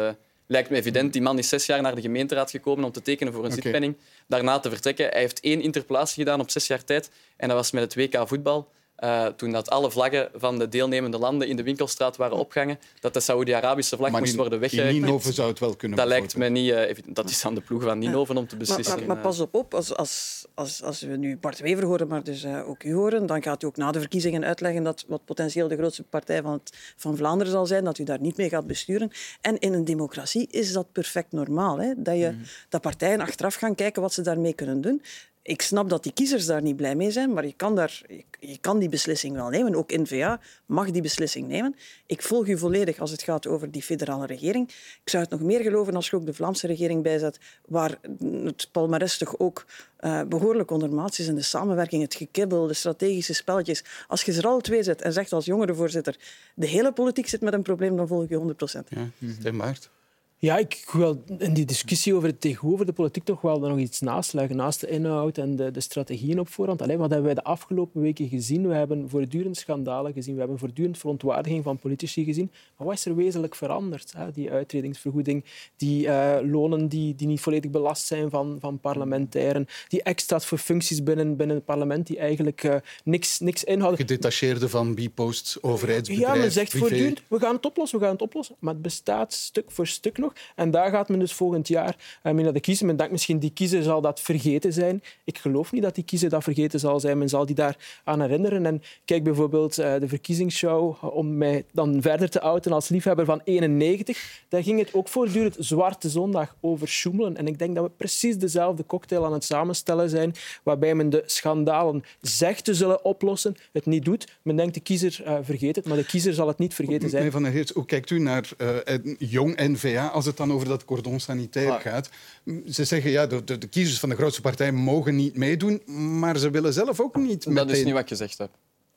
[SPEAKER 2] lijkt me evident. Die man is zes jaar naar de gemeenteraad gekomen om te tekenen voor een
[SPEAKER 1] Oké.
[SPEAKER 2] zitpenning. Daarna te vertrekken. Hij heeft één interpellatie gedaan op zes jaar tijd. En dat was met het WK voetbal. Eh, toen dat alle vlaggen van de deelnemende landen in de winkelstraat waren opgehangen, dat de Saoedi-Arabische vlag
[SPEAKER 1] Maar
[SPEAKER 2] moest worden
[SPEAKER 1] in
[SPEAKER 2] weggeknipt.
[SPEAKER 1] Ninove zou het wel kunnen.
[SPEAKER 2] Dat lijkt me niet eh. Dat is aan de ploeg van Ninove om te beslissen.
[SPEAKER 4] maar, maar
[SPEAKER 2] Eh,
[SPEAKER 4] pas op, op. Als, als, als, als we nu Bart Wever horen, maar dus eh, ook u horen, dan gaat u ook na de verkiezingen uitleggen dat wat potentieel de grootste partij van, het, van Vlaanderen zal zijn, dat u daar niet mee gaat besturen. En in een democratie is dat perfect normaal. Hè? Dat, je, dat partijen achteraf gaan kijken wat ze daarmee kunnen doen. Ik snap dat die kiezers daar niet blij mee zijn, maar je kan, daar, je, kan die beslissing wel nemen. Ook N-VA mag die beslissing nemen. Ik volg u volledig als het gaat over die federale regering. Ik zou het nog meer geloven als je ook de Vlaamse regering bijzet, waar het palmares toch ook eh, behoorlijk ondermaats is in de samenwerking, het gekibbel, de strategische spelletjes. Als je er alle twee zet en zegt als jongerenvoorzitter, de hele politiek zit met een probleem, dan volg je 100 procent.
[SPEAKER 1] Ja, Stijn Baert.
[SPEAKER 5] Ja, ik wil in die discussie over het tegenover de politiek toch wel nog iets naast leggen. Naast de inhoud en de, de strategieën op voorhand. Allee, wat hebben wij de afgelopen weken gezien? We hebben voortdurend schandalen gezien. We hebben voortdurend verontwaardiging van politici gezien. Maar wat is er wezenlijk veranderd? Hè? Die uitredingsvergoeding, die uh, lonen die, die niet volledig belast zijn van, van parlementairen, die extra's voor functies binnen, binnen het parlement die eigenlijk uh, niks, niks inhouden.
[SPEAKER 1] Gedetacheerde van B-post, overheidsbedrijf,
[SPEAKER 5] Ja, men zegt voortdurend, we gaan het oplossen, we gaan het oplossen. Maar het bestaat stuk voor stuk nog. En daar gaat men dus volgend jaar mee naar de kiezer. Men denkt misschien, die kiezer zal dat vergeten zijn. Ik geloof niet dat die kiezer dat vergeten zal zijn. Men zal die daar aan herinneren. En kijk bijvoorbeeld uh, de verkiezingsshow, uh, om mij dan verder te outen als liefhebber van 91. Daar ging het ook voortdurend Zwarte Zondag over sjoemelen. En ik denk dat we precies dezelfde cocktail aan het samenstellen zijn, waarbij men de schandalen zegt te zullen oplossen, het niet doet. Men denkt, de kiezer uh, vergeet het, maar de kiezer zal het niet vergeten zijn.
[SPEAKER 1] Meneer Van der Heert, hoe kijkt u naar uh, jong N-VA als het dan over dat cordon sanitair ah. gaat? Ze zeggen, ja, de, de, de, kiezers van de grootste partij mogen niet meedoen, maar ze willen zelf ook niet meteen...
[SPEAKER 2] Dat is niet wat ik gezegd heb.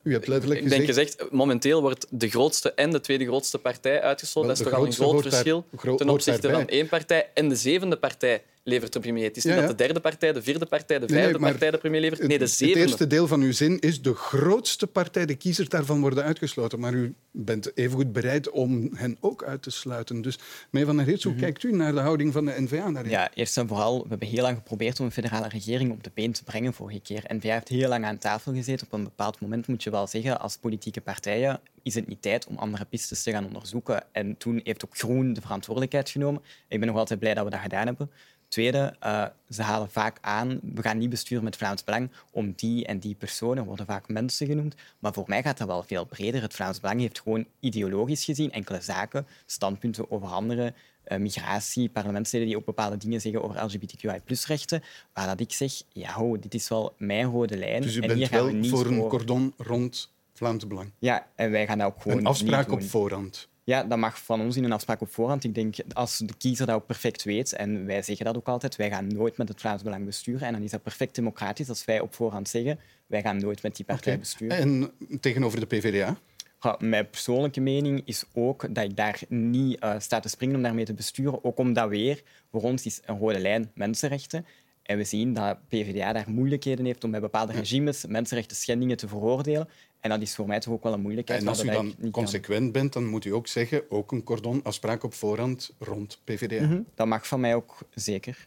[SPEAKER 1] U hebt letterlijk
[SPEAKER 2] ik
[SPEAKER 1] gezegd...
[SPEAKER 2] denk gezegd, momenteel wordt de grootste en de tweede grootste partij uitgesloten. Dat is toch al een groot verschil
[SPEAKER 1] daar,
[SPEAKER 2] ten opzichte van één partij. En de zevende partij levert de premier. Het is niet ja, ja. dat de derde partij, de vierde partij, de vijfde nee, nee, partij de premier levert. Nee, de zevende.
[SPEAKER 1] Het eerste deel van uw zin is de grootste partij, de kiezers daarvan worden uitgesloten. Maar u bent evengoed bereid om hen ook uit te sluiten. Dus meneer Van der Heerts, hoe mm -hmm. kijkt u naar de houding van de N-VA daarin?
[SPEAKER 3] Ja, eerst en vooral, we hebben heel lang geprobeerd om een federale regering op de been te brengen vorige keer. N-VA heeft heel lang aan tafel gezeten. Op een bepaald moment moet je wel zeggen, als politieke partijen is het niet tijd om andere pistes te gaan onderzoeken. En toen heeft ook Groen de verantwoordelijkheid genomen. Ik ben nog altijd blij dat we dat gedaan hebben. Tweede, uh, ze halen vaak aan, we gaan niet besturen met Vlaams Belang om die en die personen, worden vaak mensen genoemd. Maar voor mij gaat dat wel veel breder. Het Vlaams Belang heeft gewoon ideologisch gezien enkele zaken, standpunten over andere uh, migratie, parlementsleden die ook bepaalde dingen zeggen over LGBTQI-rechten, waar dat ik zeg, ja, ho, dit is wel mijn rode lijn.
[SPEAKER 1] Dus u
[SPEAKER 3] en
[SPEAKER 1] bent
[SPEAKER 3] hier gaan
[SPEAKER 1] wel
[SPEAKER 3] we niet
[SPEAKER 1] voor een
[SPEAKER 3] over-
[SPEAKER 1] cordon rond Vlaams Belang?
[SPEAKER 3] Ja, en wij gaan dat ook gewoon
[SPEAKER 1] Een afspraak
[SPEAKER 3] niet
[SPEAKER 1] op voorhand?
[SPEAKER 3] Ja, dat mag van ons in een afspraak op voorhand. Ik denk, als de kiezer dat ook perfect weet, en wij zeggen dat ook altijd, wij gaan nooit met het Vlaams Belang besturen. En dan is dat perfect democratisch als wij op voorhand zeggen, wij gaan nooit met die partij besturen.
[SPEAKER 1] En tegenover de PvdA?
[SPEAKER 3] Ja, mijn persoonlijke mening is ook dat ik daar niet eh, sta te springen om daarmee te besturen. Ook omdat weer, voor ons is een rode lijn mensenrechten. En we zien dat PvdA daar moeilijkheden heeft om bij bepaalde regimes mensenrechten schendingen te veroordelen. En dat is voor mij toch ook wel een moeilijkheid.
[SPEAKER 1] En als u dan
[SPEAKER 3] kan-
[SPEAKER 1] consequent bent, dan moet u ook zeggen, ook een cordon, afspraak op voorhand rond PvdA.
[SPEAKER 3] Mhm, Dat mag van mij ook zeker.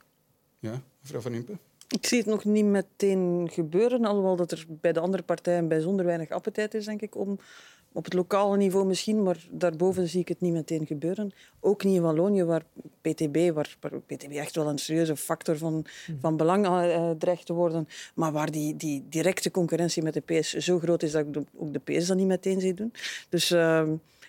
[SPEAKER 1] Ja, mevrouw Van Impe?
[SPEAKER 4] Ik zie het nog niet meteen gebeuren, alhoewel dat er bij de andere partijen bijzonder weinig appetijt is, denk ik, om op het lokale niveau misschien, maar daarboven zie ik het niet meteen gebeuren. Ook niet in Wallonië, waar PTB, waar, PTB echt wel een serieuze factor van, van belang eh, dreigt te worden, maar waar die, die directe concurrentie met de PS zo groot is dat ik ook de PS dat niet meteen zie doen. Dus eh,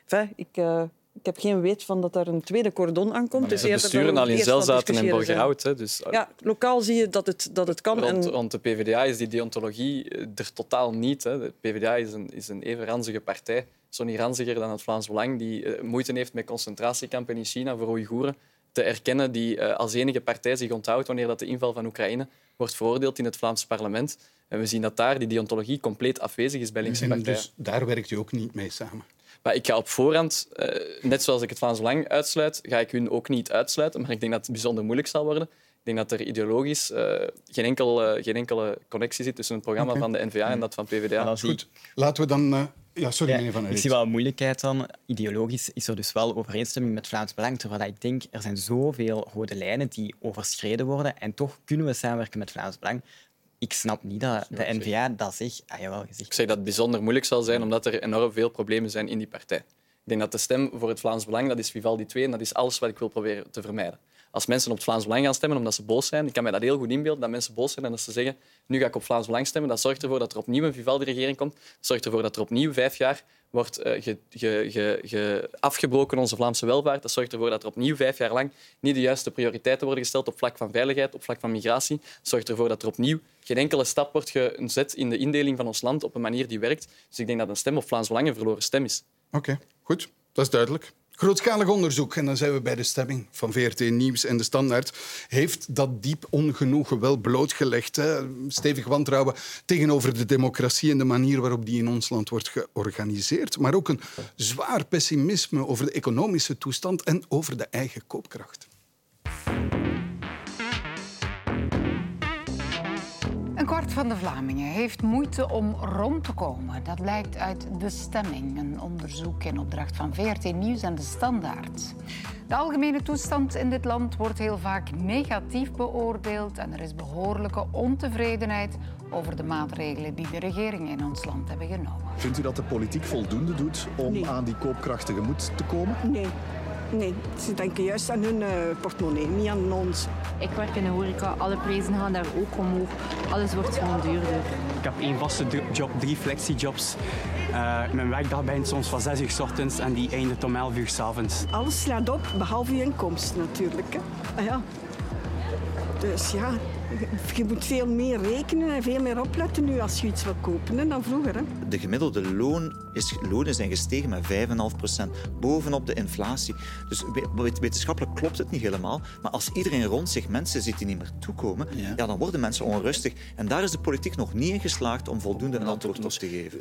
[SPEAKER 4] enfin, ik, eh, ik heb geen weet van dat daar een tweede cordon aankomt. Is
[SPEAKER 2] Ze besturen
[SPEAKER 4] we
[SPEAKER 2] al in Zelzaten en. Borgerhout. Hè, dus,
[SPEAKER 4] Ja, lokaal zie je dat het, dat het kan.
[SPEAKER 2] Rond,
[SPEAKER 4] en,
[SPEAKER 2] rond de PvdA is die deontologie eh, er totaal niet. Hè. De PvdA is een, is een even ranzige partij. Zo niet ranziger dan het Vlaams Belang, die eh, moeite heeft met concentratiekampen in China voor Oeigoeren te erkennen, die eh, als enige partij zich onthoudt wanneer dat de inval van Oekraïne wordt veroordeeld in het Vlaams parlement. En we zien dat daar die deontologie compleet afwezig is bij linkse
[SPEAKER 1] En
[SPEAKER 2] partijen.
[SPEAKER 1] dus daar werkt u ook niet mee samen.
[SPEAKER 2] Maar ik ga op voorhand, eh, net zoals ik het Vlaams Belang uitsluit, ga ik hun ook niet uitsluiten. Maar ik denk dat het bijzonder moeilijk zal worden. Ik denk dat er ideologisch eh, geen, enkel, eh, geen enkele connectie zit tussen het programma van de NVA en dat van PvdA.
[SPEAKER 1] Goed, laten we dan... eh, ja, sorry,
[SPEAKER 3] Ja,
[SPEAKER 1] meneer Van
[SPEAKER 3] ik
[SPEAKER 1] Heerts.
[SPEAKER 3] zie wel een moeilijkheid dan. Ideologisch is er dus wel overeenstemming met Vlaams Belang. Terwijl ik denk, er zijn zoveel rode lijnen die overschreden worden. En toch kunnen we samenwerken met Vlaams Belang. Ik snap niet dat de N-VA dat zegt. Ah, jawel, gezegd.
[SPEAKER 2] Ik zeg dat het bijzonder moeilijk zal zijn, omdat er enorm veel problemen zijn in die partij. Ik denk dat de stem voor het Vlaams Belang, dat is Vivaldi 2 en dat is alles wat ik wil proberen te vermijden. Als mensen op het Vlaams Belang gaan stemmen omdat ze boos zijn, ik kan mij dat heel goed inbeelden, dat mensen boos zijn en dat ze zeggen nu ga ik op Vlaams Belang stemmen, dat zorgt ervoor dat er opnieuw een Vivaldi-regering komt. Dat zorgt ervoor dat er opnieuw vijf jaar wordt ge- ge- ge- ge- afgebroken onze Vlaamse welvaart. Dat zorgt ervoor dat er opnieuw vijf jaar lang niet de juiste prioriteiten worden gesteld op vlak van veiligheid, op vlak van migratie. Dat zorgt ervoor dat er opnieuw geen enkele stap wordt gezet in de indeling van ons land op een manier die werkt. Dus ik denk dat een stem op Vlaams Belang een verloren stem is.
[SPEAKER 1] Oké, goed. Dat is duidelijk. Grootschalig onderzoek, en dan zijn we bij de stemming van VRT Nieuws en de Standaard, heeft dat diep ongenoegen wel blootgelegd. Hè? Stevig wantrouwen tegenover de democratie en de manier waarop die in ons land wordt georganiseerd. Maar ook een zwaar pessimisme over de economische toestand en over de eigen koopkracht.
[SPEAKER 11] Een kwart van de Vlamingen heeft moeite om rond te komen. Dat blijkt uit De Stemming, een onderzoek in opdracht van VRT Nieuws en De Standaard. De algemene toestand in dit land wordt heel vaak negatief beoordeeld en er is behoorlijke ontevredenheid over de maatregelen die de regeringen in ons land hebben genomen.
[SPEAKER 12] Vindt u dat de politiek voldoende doet om aan die koopkracht tegemoet te komen?
[SPEAKER 13] Nee. Nee, ze denken juist aan hun uh, portemonnee, niet aan ons.
[SPEAKER 14] Ik werk in de horeca, alle prijzen gaan daar ook omhoog. Alles wordt gewoon duurder.
[SPEAKER 15] Ik heb één vaste job, drie flexijobs. Uh, mijn werkdag begint soms van 6 uur s ochtends en die eindigt om 11 uur s avonds.
[SPEAKER 13] Alles slaat op, behalve je inkomsten natuurlijk. Hè. Ah, ja. Dus ja, je moet veel meer rekenen en veel meer opletten nu als je iets wil kopen hè, dan vroeger. Hè.
[SPEAKER 16] De gemiddelde loon is, lonen zijn gestegen met 5,5 procent, bovenop de inflatie. Dus wetenschappelijk klopt het niet helemaal. Maar als iedereen rond zich mensen ziet die niet meer toekomen, ja. ja dan worden mensen onrustig. En daar is de politiek nog niet in geslaagd om voldoende een antwoord op te geven.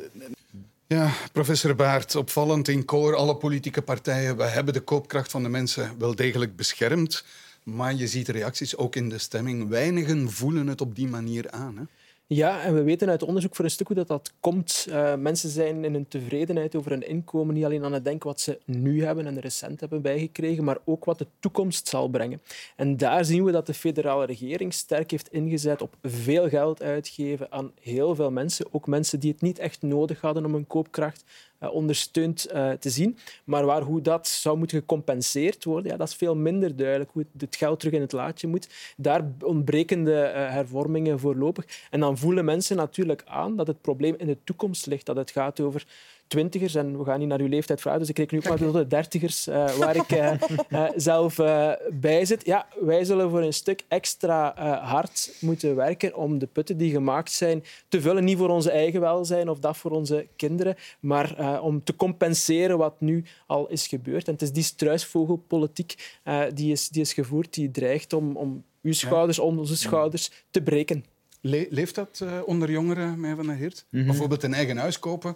[SPEAKER 1] Ja, professor Baart, opvallend in koor, alle politieke partijen. We hebben de koopkracht van de mensen wel degelijk beschermd. Maar je ziet reacties ook in de stemming. Weinigen voelen het op die manier aan. Hè?
[SPEAKER 5] Ja, en we weten uit onderzoek voor een stuk hoe dat, dat komt. Uh, mensen zijn in hun tevredenheid over hun inkomen niet alleen aan het denken wat ze nu hebben en recent hebben bijgekregen, maar ook wat de toekomst zal brengen. En daar zien we dat de federale regering sterk heeft ingezet op veel geld uitgeven aan heel veel mensen, ook mensen die het niet echt nodig hadden om hun koopkracht ondersteund uh, te zien. Maar waar, hoe dat zou moeten gecompenseerd worden, ja, dat is veel minder duidelijk. Hoe het geld terug in het laadje moet. Daar ontbreken de hervormingen voorlopig. En dan voelen mensen natuurlijk aan dat het probleem in de toekomst ligt. Dat het gaat over twintigers, en we gaan niet naar uw leeftijd vragen, dus ik reken nu ook maar tot de dertigers, uh, waar ik uh, uh, zelf bij zit. Ja, wij zullen voor een stuk extra hard moeten werken om de putten die gemaakt zijn te vullen. Niet voor onze eigen welzijn of dat voor onze kinderen, maar om te compenseren wat nu al is gebeurd. En het is die struisvogelpolitiek die, is, die is gevoerd, die dreigt om, om uw schouders, ja. onze schouders te breken.
[SPEAKER 1] Le leeft dat onder jongeren, mij van der Heert? Mm -hmm. Bijvoorbeeld een eigen huis kopen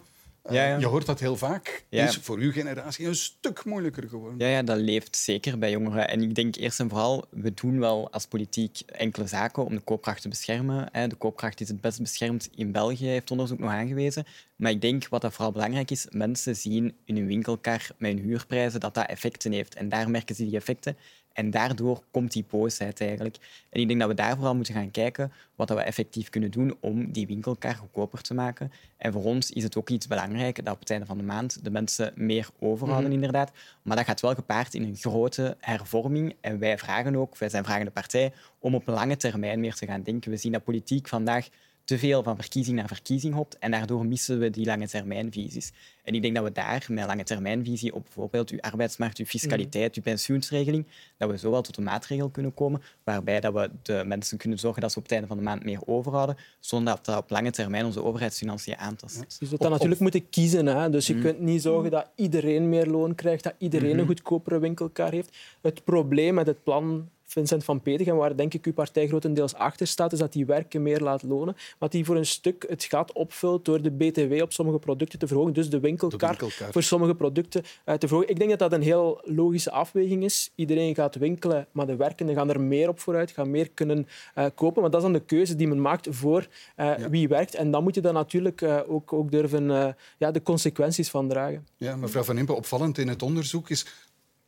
[SPEAKER 1] ja, ja. Je hoort dat heel vaak. Ja. Is voor uw generatie een stuk moeilijker geworden.
[SPEAKER 3] Ja, ja, dat leeft zeker bij jongeren. En ik denk eerst en vooral, we doen wel als politiek enkele zaken om de koopkracht te beschermen. De koopkracht is het best beschermd in België, heeft onderzoek nog aangewezen. Maar ik denk wat dat vooral belangrijk is, mensen zien in hun winkelkar met hun huurprijzen dat dat effecten heeft. En daar merken ze die effecten. En daardoor komt die boosheid eigenlijk. En ik denk dat we daar vooral moeten gaan kijken wat we effectief kunnen doen om die winkelkar goedkoper te maken. En voor ons is het ook iets belangrijks dat op het einde van de maand de mensen meer overhouden, mhm. inderdaad. Maar dat gaat wel gepaard in een grote hervorming. En wij vragen ook, wij zijn vragende partij, om op lange termijn meer te gaan denken. We zien dat politiek vandaag te veel van verkiezing naar verkiezing hopt en daardoor missen we die lange termijnvisies. En ik denk dat we daar met lange termijnvisie op bijvoorbeeld uw arbeidsmarkt, uw fiscaliteit, mm. uw pensioensregeling, dat we zo wel tot een maatregel kunnen komen waarbij dat we de mensen kunnen zorgen dat ze op het einde van de maand meer overhouden, zonder dat dat op lange termijn onze overheidsfinanciën aantast. Ja.
[SPEAKER 5] Je zult dan natuurlijk moeten kiezen. Hè? Dus je mm. kunt niet zorgen dat iedereen meer loon krijgt, dat iedereen een goedkopere winkelkar heeft. Het probleem met het plan Vincent van Petegem, waar denk ik uw partij grotendeels achter staat, is dat die werken meer laat lonen. Maar die voor een stuk het gat opvult door de BTW op sommige producten te verhogen. Dus de winkelkaart voor sommige producten uh, te verhogen. Ik denk dat dat een heel logische afweging is. Iedereen gaat winkelen, maar de werkenden gaan er meer op vooruit, gaan meer kunnen uh, kopen. Maar dat is dan de keuze die men maakt voor uh, wie werkt. En dan moet je daar natuurlijk ook, ook durven ja, de consequenties van dragen.
[SPEAKER 1] Ja, mevrouw Van Impe, opvallend in het onderzoek is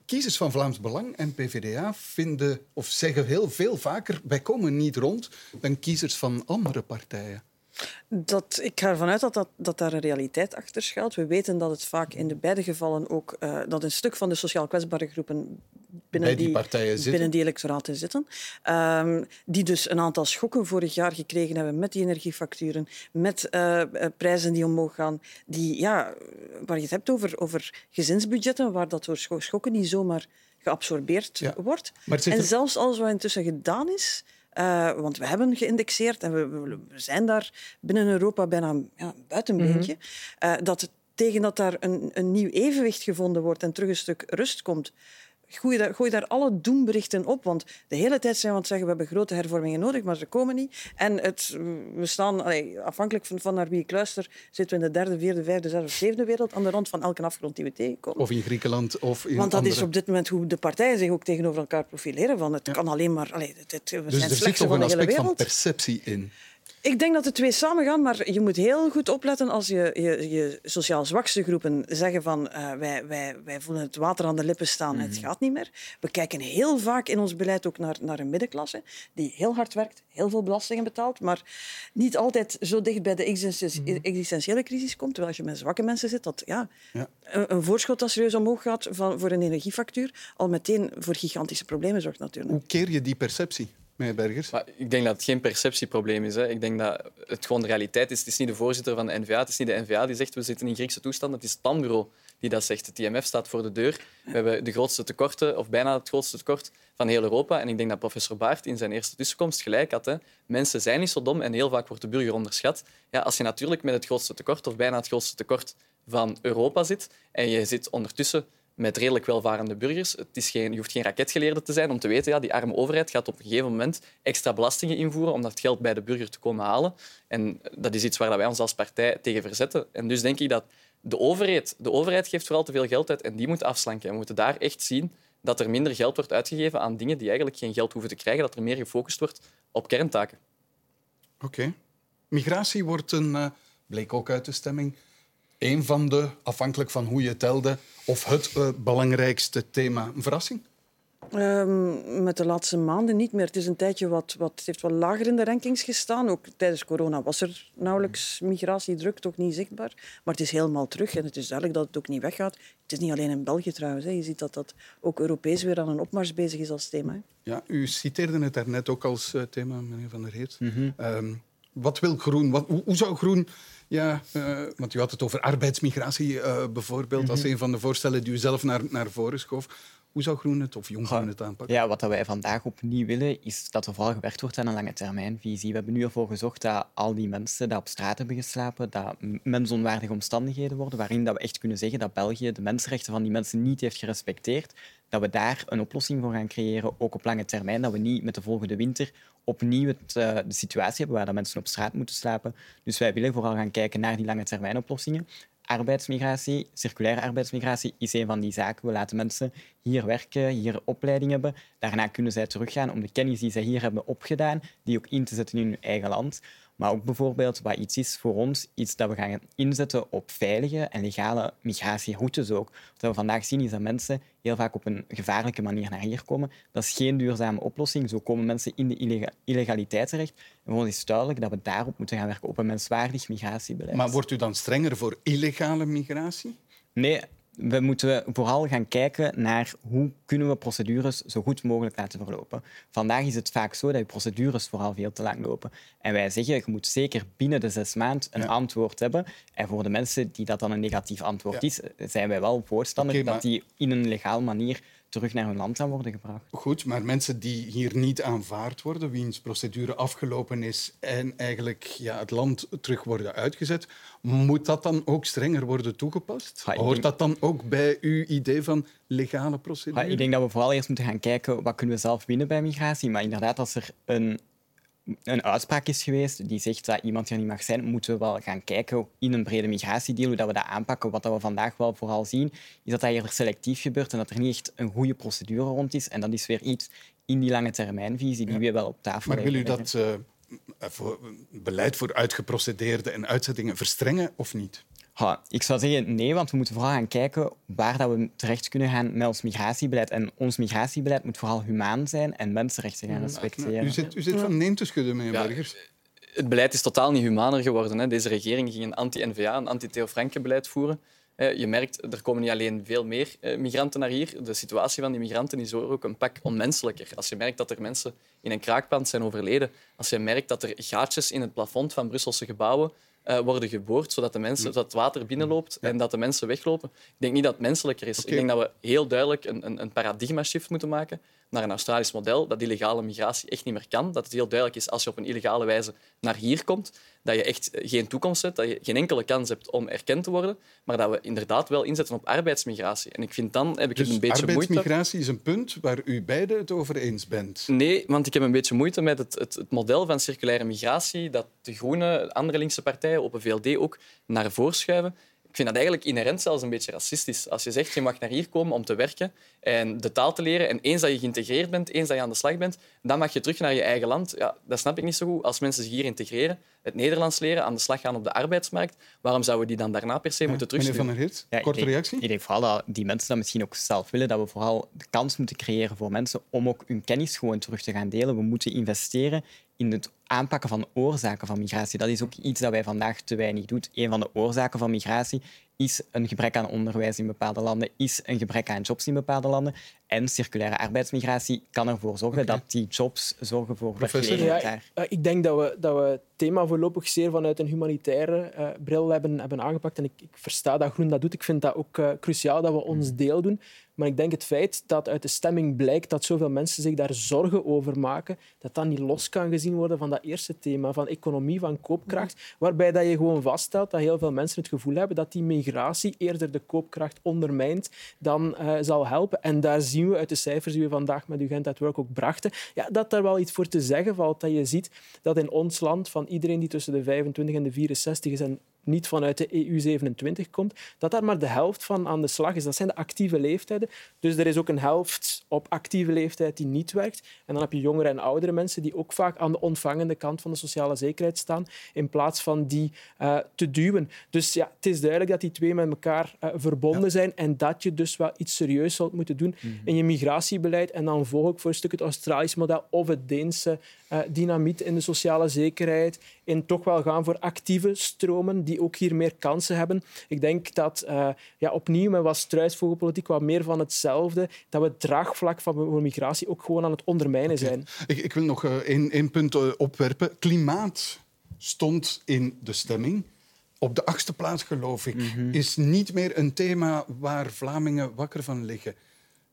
[SPEAKER 1] kiezers van Vlaams Belang en PvdA vinden of zeggen heel veel vaker wij komen niet rond dan kiezers van andere partijen.
[SPEAKER 4] Dat, ik ga ervan uit dat, dat, dat daar een realiteit achter schuilt. We weten dat het vaak in de beide gevallen ook uh, dat een stuk van de sociaal kwetsbare groepen binnen
[SPEAKER 1] die, die
[SPEAKER 4] binnen die electoraten zitten. Um, die dus een aantal schokken vorig jaar gekregen hebben met die energiefacturen, met uh, prijzen die omhoog gaan, die, ja, waar je het hebt over, over gezinsbudgetten, waar dat door schokken niet zomaar geabsorbeerd ja. wordt. En zelfs alles wat intussen gedaan is, uh, want we hebben geïndexeerd en we, we, zijn daar binnen Europa bijna ja, buiten een mm -hmm. uh, dat tegen dat daar een, een nieuw evenwicht gevonden wordt en terug een stuk rust komt, gooi daar, gooi daar alle doemberichten op. Want de hele tijd zijn we aan het zeggen, we hebben grote hervormingen nodig, maar ze komen niet. En het, we staan, allee, afhankelijk van, van naar wie ik luister, zitten we in de derde, vierde, vijfde, zesde of zevende wereld aan de rand van elke afgrond die we tegenkomen.
[SPEAKER 1] Of in Griekenland of in
[SPEAKER 4] Want dat
[SPEAKER 1] andere...
[SPEAKER 4] is op dit moment hoe de partijen zich ook tegenover elkaar profileren. Van het kan alleen maar... Allee, het, we
[SPEAKER 1] Dus
[SPEAKER 4] zijn
[SPEAKER 1] er zit toch
[SPEAKER 4] van
[SPEAKER 1] een aspect van perceptie in.
[SPEAKER 4] Ik denk dat de twee samengaan, maar je moet heel goed opletten als je je, je sociaal zwakste groepen zeggen van eh, wij, wij, wij voelen het water aan de lippen staan, het gaat niet meer. We kijken heel vaak in ons beleid ook naar, naar een middenklasse die heel hard werkt, heel veel belastingen betaalt, maar niet altijd zo dicht bij de existentie- existentiële crisis komt. Terwijl als je met zwakke mensen zit, dat ja,
[SPEAKER 1] Ja.
[SPEAKER 4] een, een voorschot dat serieus omhoog gaat van, voor een energiefactuur al meteen voor gigantische problemen zorgt natuurlijk.
[SPEAKER 1] Hoe keer je die perceptie,
[SPEAKER 2] Maar ik denk dat het geen perceptieprobleem is. Hè. Ik denk dat het gewoon de realiteit is. Het is niet de voorzitter van de NVA, het is niet de NVA die zegt we zitten in Griekse toestand. Het is het die dat zegt. Het IMF staat voor de deur. We hebben de grootste tekorten, of bijna het grootste tekort van heel Europa. En ik denk dat professor Baart in zijn eerste tussenkomst gelijk had. Hè. Mensen zijn niet zo dom en heel vaak wordt de burger onderschat. Ja, als je natuurlijk met het grootste tekort, of bijna het grootste tekort van Europa zit, en je zit ondertussen met redelijk welvarende burgers. Het is geen, je hoeft geen raketgeleerde te zijn om te weten, ja, die arme overheid gaat op een gegeven moment extra belastingen invoeren om dat geld bij de burger te komen halen. En dat is iets waar wij ons als partij tegen verzetten. En dus denk ik dat de overheid, de overheid geeft vooral te veel geld uit en die moet afslanken. En we moeten daar echt zien dat er minder geld wordt uitgegeven aan dingen die eigenlijk geen geld hoeven te krijgen, dat er meer gefocust wordt op kerntaken.
[SPEAKER 1] Oké. Migratie wordt een, eh, bleek ook uit de stemming, een van de, afhankelijk van hoe je telde, of het eh, belangrijkste thema. Een verrassing?
[SPEAKER 4] Ehm, met de laatste maanden niet meer. Het is een tijdje wat, wat het heeft wat lager in de rankings gestaan. Ook tijdens corona was er nauwelijks migratiedruk, toch niet zichtbaar. Maar het is helemaal terug en het is duidelijk dat het ook niet weggaat. Het is niet alleen in België trouwens. Hè. Je ziet dat dat ook Europees weer aan een opmars bezig is als thema. Hè.
[SPEAKER 1] Ja, u citeerde het daarnet ook als eh, thema, meneer Van der Heert. Ehm, wat wil groen? Wat, hoe, hoe zou groen... Ja, eh, want u had het over arbeidsmigratie eh, bijvoorbeeld, als een van de voorstellen die u zelf naar, naar voren schoof. Hoe zou groen het of jong groen het aanpakken?
[SPEAKER 3] Ja, wat dat wij vandaag opnieuw willen, is dat er vooral gewerkt wordt aan een lange termijnvisie. We hebben nu ervoor gezorgd dat al die mensen die op straat hebben geslapen, dat mensonwaardige omstandigheden worden, waarin dat we echt kunnen zeggen dat België de mensenrechten van die mensen niet heeft gerespecteerd, dat we daar een oplossing voor gaan creëren, ook op lange termijn, dat we niet met de volgende winter opnieuw het, eh, de situatie hebben waar dat mensen op straat moeten slapen. Dus wij willen vooral gaan kijken naar die lange termijn oplossingen. Arbeidsmigratie, circulaire arbeidsmigratie is een van die zaken. We laten mensen hier werken, hier opleiding hebben. Daarna kunnen zij teruggaan om de kennis die zij hier hebben opgedaan, die ook in te zetten in hun eigen land. Maar ook bijvoorbeeld wat iets is voor ons, iets dat we gaan inzetten op veilige en legale migratieroutes ook. Wat we vandaag zien is dat mensen heel vaak op een gevaarlijke manier naar hier komen. Dat is geen duurzame oplossing. Zo komen mensen in de illega- illegaliteit terecht. En voor ons is het duidelijk dat we daarop moeten gaan werken, op een menswaardig migratiebeleid.
[SPEAKER 1] Maar wordt u dan strenger voor illegale migratie?
[SPEAKER 3] Nee, we moeten vooral gaan kijken naar hoe kunnen we procedures zo goed mogelijk laten verlopen. Vandaag is het vaak zo dat je procedures vooral veel te lang lopen. En wij zeggen, je moet zeker binnen de zes maanden een antwoord hebben. En voor de mensen die dat dan een negatief antwoord
[SPEAKER 1] Ja.
[SPEAKER 3] is, zijn wij wel voorstander
[SPEAKER 1] maar-
[SPEAKER 3] dat die in een legaal manier terug naar hun land gaan worden gebracht.
[SPEAKER 1] Goed, maar mensen die hier niet aanvaard worden, wiens procedure afgelopen is en eigenlijk ja, het land terug worden uitgezet, moet dat dan ook strenger worden toegepast?
[SPEAKER 3] ik
[SPEAKER 1] Hoort
[SPEAKER 3] denk-
[SPEAKER 1] dat dan ook bij uw idee van legale procedure?
[SPEAKER 3] Maar ik denk dat we vooral eerst moeten gaan kijken wat kunnen we zelf winnen bij migratie. Maar inderdaad, als er een, een uitspraak is geweest die zegt dat iemand hier niet mag zijn, moeten we wel gaan kijken in een brede migratiedeal hoe dat we dat aanpakken. Wat dat we vandaag wel vooral zien, is dat dat eerder selectief gebeurt en dat er niet echt een goede procedure rond is. En dat is weer iets in die lange termijnvisie die we wel op tafel
[SPEAKER 1] Maar wil u dat eh, voor, beleid voor uitgeprocedeerde en uitzettingen verstrengen of niet?
[SPEAKER 3] Ha, ik zou zeggen nee, want we moeten vooral gaan kijken waar dat we terecht kunnen gaan met ons migratiebeleid. En ons migratiebeleid moet vooral humaan zijn en mensenrechten gaan respecteren.
[SPEAKER 1] U zit, u zit van nee te schudden, meneer
[SPEAKER 2] Ja,
[SPEAKER 1] Bergers.
[SPEAKER 2] het beleid is totaal niet humaner geworden. Hè. Deze regering ging een anti-NVA, een anti-Theo Franke-beleid voeren. Eh, Je merkt, er komen niet alleen veel meer eh, migranten naar hier. De situatie van die migranten is ook een pak onmenselijker. Als je merkt dat er mensen in een kraakpand zijn overleden, als je merkt dat er gaatjes in het plafond van Brusselse gebouwen eh, worden geboord, zodat, de mensen, zodat het water binnenloopt en dat de mensen weglopen. Ik denk niet dat het menselijker is. Ik denk dat we heel duidelijk een, een, een paradigma-shift moeten maken. Naar een Australisch model, dat illegale migratie echt niet meer kan. Dat het heel duidelijk is als je op een illegale wijze naar hier komt, dat je echt geen toekomst hebt, dat je geen enkele kans hebt om erkend te worden, maar dat we inderdaad wel inzetten op arbeidsmigratie. En ik vind dan heb ik
[SPEAKER 1] Dus
[SPEAKER 2] een beetje moeite...
[SPEAKER 1] arbeidsmigratie is een punt waar u beiden het over eens bent.
[SPEAKER 2] Nee, want ik heb een beetje moeite met het, het, het model van circulaire migratie dat de Groenen, andere linkse partijen, op een VLD ook, naar voren schuiven. Ik vind dat eigenlijk inherent zelfs een beetje racistisch. Als je zegt, je mag naar hier komen om te werken en de taal te leren, en eens dat je geïntegreerd bent, eens dat je aan de slag bent, dan mag je terug naar je eigen land. Ja, dat snap ik niet zo goed. Als mensen zich hier integreren, het Nederlands leren, aan de slag gaan op de arbeidsmarkt, waarom zouden we die dan daarna per se moeten
[SPEAKER 1] Meneer
[SPEAKER 2] terugsturen?
[SPEAKER 1] Van der Heert,
[SPEAKER 3] Ja,
[SPEAKER 1] korte
[SPEAKER 3] denk,
[SPEAKER 1] reactie?
[SPEAKER 3] Ik denk vooral dat die mensen dat misschien ook zelf willen, dat we vooral de kans moeten creëren voor mensen om ook hun kennis gewoon terug te gaan delen. We moeten investeren in het aanpakken van oorzaken van migratie. Dat is ook iets dat wij vandaag te weinig doen. Een van de oorzaken van migratie is een gebrek aan onderwijs in bepaalde landen, is een gebrek aan jobs in bepaalde landen. En circulaire arbeidsmigratie kan ervoor zorgen dat die jobs zorgen voor werkgelegenheid
[SPEAKER 5] Ja,
[SPEAKER 3] daar.
[SPEAKER 5] eh, ik denk dat we, dat we het thema voorlopig zeer vanuit een humanitaire eh, bril hebben, hebben aangepakt. En ik, ik versta dat Groen dat doet. Ik vind dat ook eh, cruciaal dat we ons deel doen. Maar ik denk het feit dat uit de stemming blijkt dat zoveel mensen zich daar zorgen over maken, dat dat niet los kan gezien worden van dat eerste thema, van economie, van koopkracht, waarbij dat je gewoon vaststelt dat heel veel mensen het gevoel hebben dat die migratie eerder de koopkracht ondermijnt dan zal helpen. En daar zien we uit de cijfers die we vandaag met Ugent at Work ook brachten, ja, dat daar wel iets voor te zeggen valt. Dat je ziet dat in ons land, van iedereen die tussen de 25 en de 64 is en niet vanuit de EU27 komt, dat daar maar de helft van aan de slag is. Dat zijn de actieve leeftijden. Dus er is ook een helft op actieve leeftijd die niet werkt. En dan heb je jongere en oudere mensen die ook vaak aan de ontvangende kant van de sociale zekerheid staan, in plaats van die eh, te duwen. Dus ja, het is duidelijk dat die twee met elkaar eh, verbonden zijn en dat je dus wel iets serieus zult moeten doen in je migratiebeleid. En dan volg ik voor een stuk het Australische model of het Deense dynamiet in de sociale zekerheid. In toch wel gaan voor actieve stromen die ook hier meer kansen hebben. Ik denk dat eh, ja, opnieuw met wat struisvogelpolitiek, wat meer van hetzelfde, dat we het draagvlak van voor migratie ook gewoon aan het ondermijnen zijn.
[SPEAKER 1] Ik, ik wil nog eh, één, één punt eh, opwerpen. Klimaat stond in de stemming. Op de achtste plaats, geloof ik, is niet meer een thema waar Vlamingen wakker van liggen.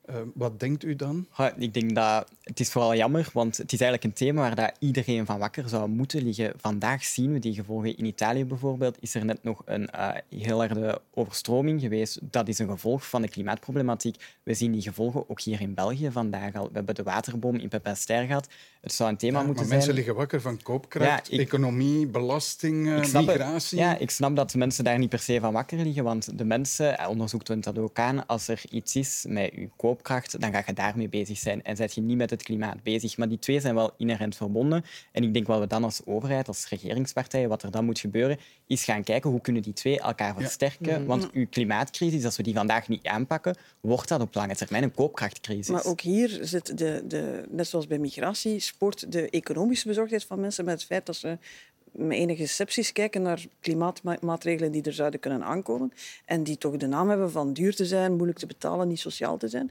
[SPEAKER 1] Eh, wat denkt u dan?
[SPEAKER 3] Ja, ik denk dat het is vooral jammer, want het is eigenlijk een thema waar dat iedereen van wakker zou moeten liggen. Vandaag zien we die gevolgen. In Italië bijvoorbeeld is er net nog een eh, heel harde overstroming geweest. Dat is een gevolg van de klimaatproblematiek. We zien die gevolgen ook hier in België vandaag al. We hebben de waterboom in Pepinster gehad. Het zou een thema
[SPEAKER 1] Ja,
[SPEAKER 3] moeten
[SPEAKER 1] maar
[SPEAKER 3] zijn...
[SPEAKER 1] mensen liggen wakker van koopkracht,
[SPEAKER 3] Ja, ik-
[SPEAKER 1] economie, belasting,
[SPEAKER 3] het.
[SPEAKER 1] migratie.
[SPEAKER 3] Ja, ik snap dat de mensen daar niet per se van wakker liggen, want de mensen, eh, onderzoek toont dat ook aan, als er iets is met je koopkracht, dan ga je daarmee bezig zijn en zet je niet met het klimaat bezig. Maar die twee zijn wel inherent verbonden. En ik denk wat we dan als overheid, als regeringspartij, wat er dan moet gebeuren, is gaan kijken hoe kunnen die twee elkaar versterken.
[SPEAKER 4] Mhm.
[SPEAKER 3] Want uw klimaatcrisis, als we die vandaag niet aanpakken, wordt dat op lange termijn een koopkrachtcrisis.
[SPEAKER 4] Maar ook hier zit, de, de, net zoals bij migratie, spoort de economische bezorgdheid van mensen met het feit dat ze met enige sceptisch kijken naar klimaatmaatregelen die er zouden kunnen aankomen en die toch de naam hebben van duur te zijn, moeilijk te betalen, niet sociaal te zijn.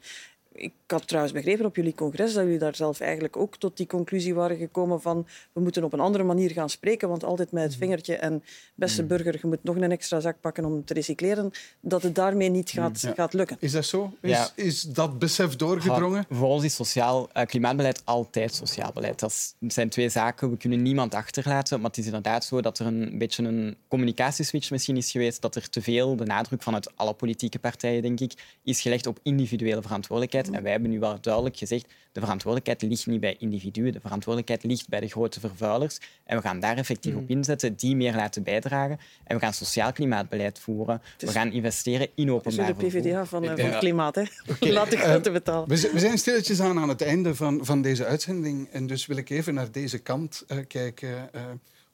[SPEAKER 4] Ik had trouwens begrepen op jullie congres dat jullie daar zelf eigenlijk ook tot die conclusie waren gekomen van we moeten op een andere manier gaan spreken, want altijd met het vingertje en beste burger, je moet nog een extra zak pakken om te recycleren, dat het daarmee niet gaat,
[SPEAKER 1] Ja.
[SPEAKER 4] gaat lukken.
[SPEAKER 1] Is dat zo? Is,
[SPEAKER 3] Ja.
[SPEAKER 1] is dat besef doorgedrongen?
[SPEAKER 3] Ja, voor ons is sociaal, eh, klimaatbeleid altijd sociaal beleid. Dat zijn twee zaken. We kunnen niemand achterlaten. Maar het is inderdaad zo dat er een beetje een communicatieswitch misschien is geweest. Dat er te veel de nadruk vanuit alle politieke partijen, denk ik, is gelegd op individuele verantwoordelijkheid. En wij hebben nu wel duidelijk gezegd, de verantwoordelijkheid ligt niet bij individuen. De verantwoordelijkheid ligt bij de grote vervuilers. En we gaan daar effectief op inzetten, die meer laten bijdragen. En we gaan sociaal klimaatbeleid voeren. We gaan investeren in
[SPEAKER 4] Dus
[SPEAKER 3] openbaar
[SPEAKER 4] de
[SPEAKER 3] vervoer.
[SPEAKER 4] PvdA van, het klimaat, hè? Laat de grote
[SPEAKER 1] Eh,
[SPEAKER 4] betalen.
[SPEAKER 1] We, zi- we zijn stilletjes aan aan het einde van, van deze uitzending. En dus wil ik even naar deze kant eh, kijken.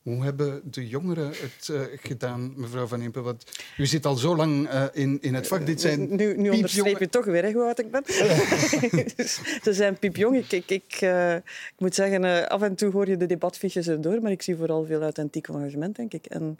[SPEAKER 1] Eh, hoe hebben de jongeren het eh, gedaan, mevrouw Van Impe? Want u zit al zo lang eh, in, in het vak. Dit zijn
[SPEAKER 4] Nu, nu onderstreep je toch weer hè, hoe oud ik ben. Dus Ze zijn piepjong. Ik, ik, ik, eh, ik moet zeggen, eh, af en toe hoor je de debatfiches erdoor, maar ik zie vooral veel authentiek engagement, denk ik. En,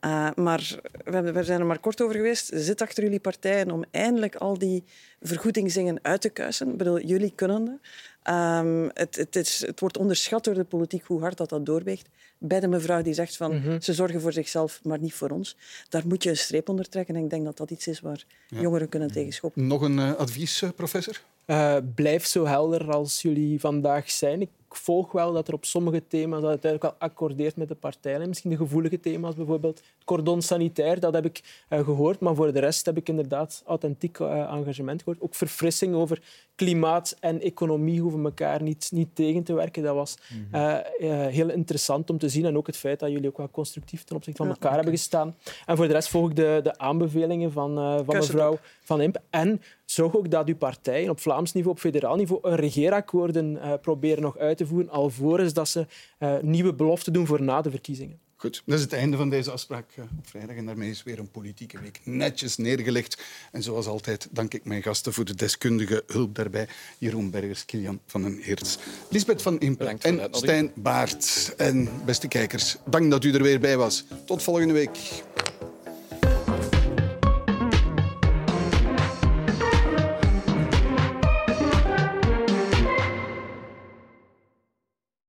[SPEAKER 4] eh, maar we, hebben- we zijn er maar kort over geweest. Zit achter jullie partijen om eindelijk al die vergoedingzingen uit te kuisen. Ik bedoel, jullie kunnen dat. Ehm, het, het, is, het wordt onderschat door de politiek hoe hard dat, dat doorweegt. Bij de mevrouw die zegt van
[SPEAKER 1] Mhm.
[SPEAKER 4] ze zorgen voor zichzelf, maar niet voor ons. Daar moet je een streep onder trekken. En ik denk dat dat iets is waar
[SPEAKER 1] Ja.
[SPEAKER 4] jongeren kunnen tegenschoppen.
[SPEAKER 1] Nog een eh, advies, eh, professor?
[SPEAKER 5] uh, blijf zo helder als jullie vandaag zijn. Ik volg wel dat er op sommige thema's dat uiteindelijk wel accordeert met de partijen. Misschien de gevoelige thema's, bijvoorbeeld het cordon sanitair, dat heb ik uh, gehoord. Maar voor de rest heb ik inderdaad authentiek uh, engagement gehoord. Ook verfrissing over klimaat en economie hoeven elkaar niet, niet tegen te werken. Dat was uh, heel interessant om te zien. En ook het feit dat jullie ook wel constructief ten opzichte van elkaar ja, hebben gestaan. En voor de rest volg ik de, de aanbevelingen van, van mevrouw Van Imp. En zorg ook dat uw partijen op Vlaams niveau, op federaal niveau, een regeerakkoorden uh, proberen nog uit te voeren, alvorens dat ze uh, nieuwe beloften doen voor na de verkiezingen.
[SPEAKER 1] Goed, dat is het einde van deze afspraak uh, op vrijdag. En daarmee is weer een politieke week netjes neergelegd. En zoals altijd dank ik mijn gasten voor de deskundige hulp daarbij. Jeroen Bergers, Kilian van den Heerts, Lisbeth van Impe en Stijn Baart. En beste kijkers, dank dat u er weer bij was. Tot volgende week.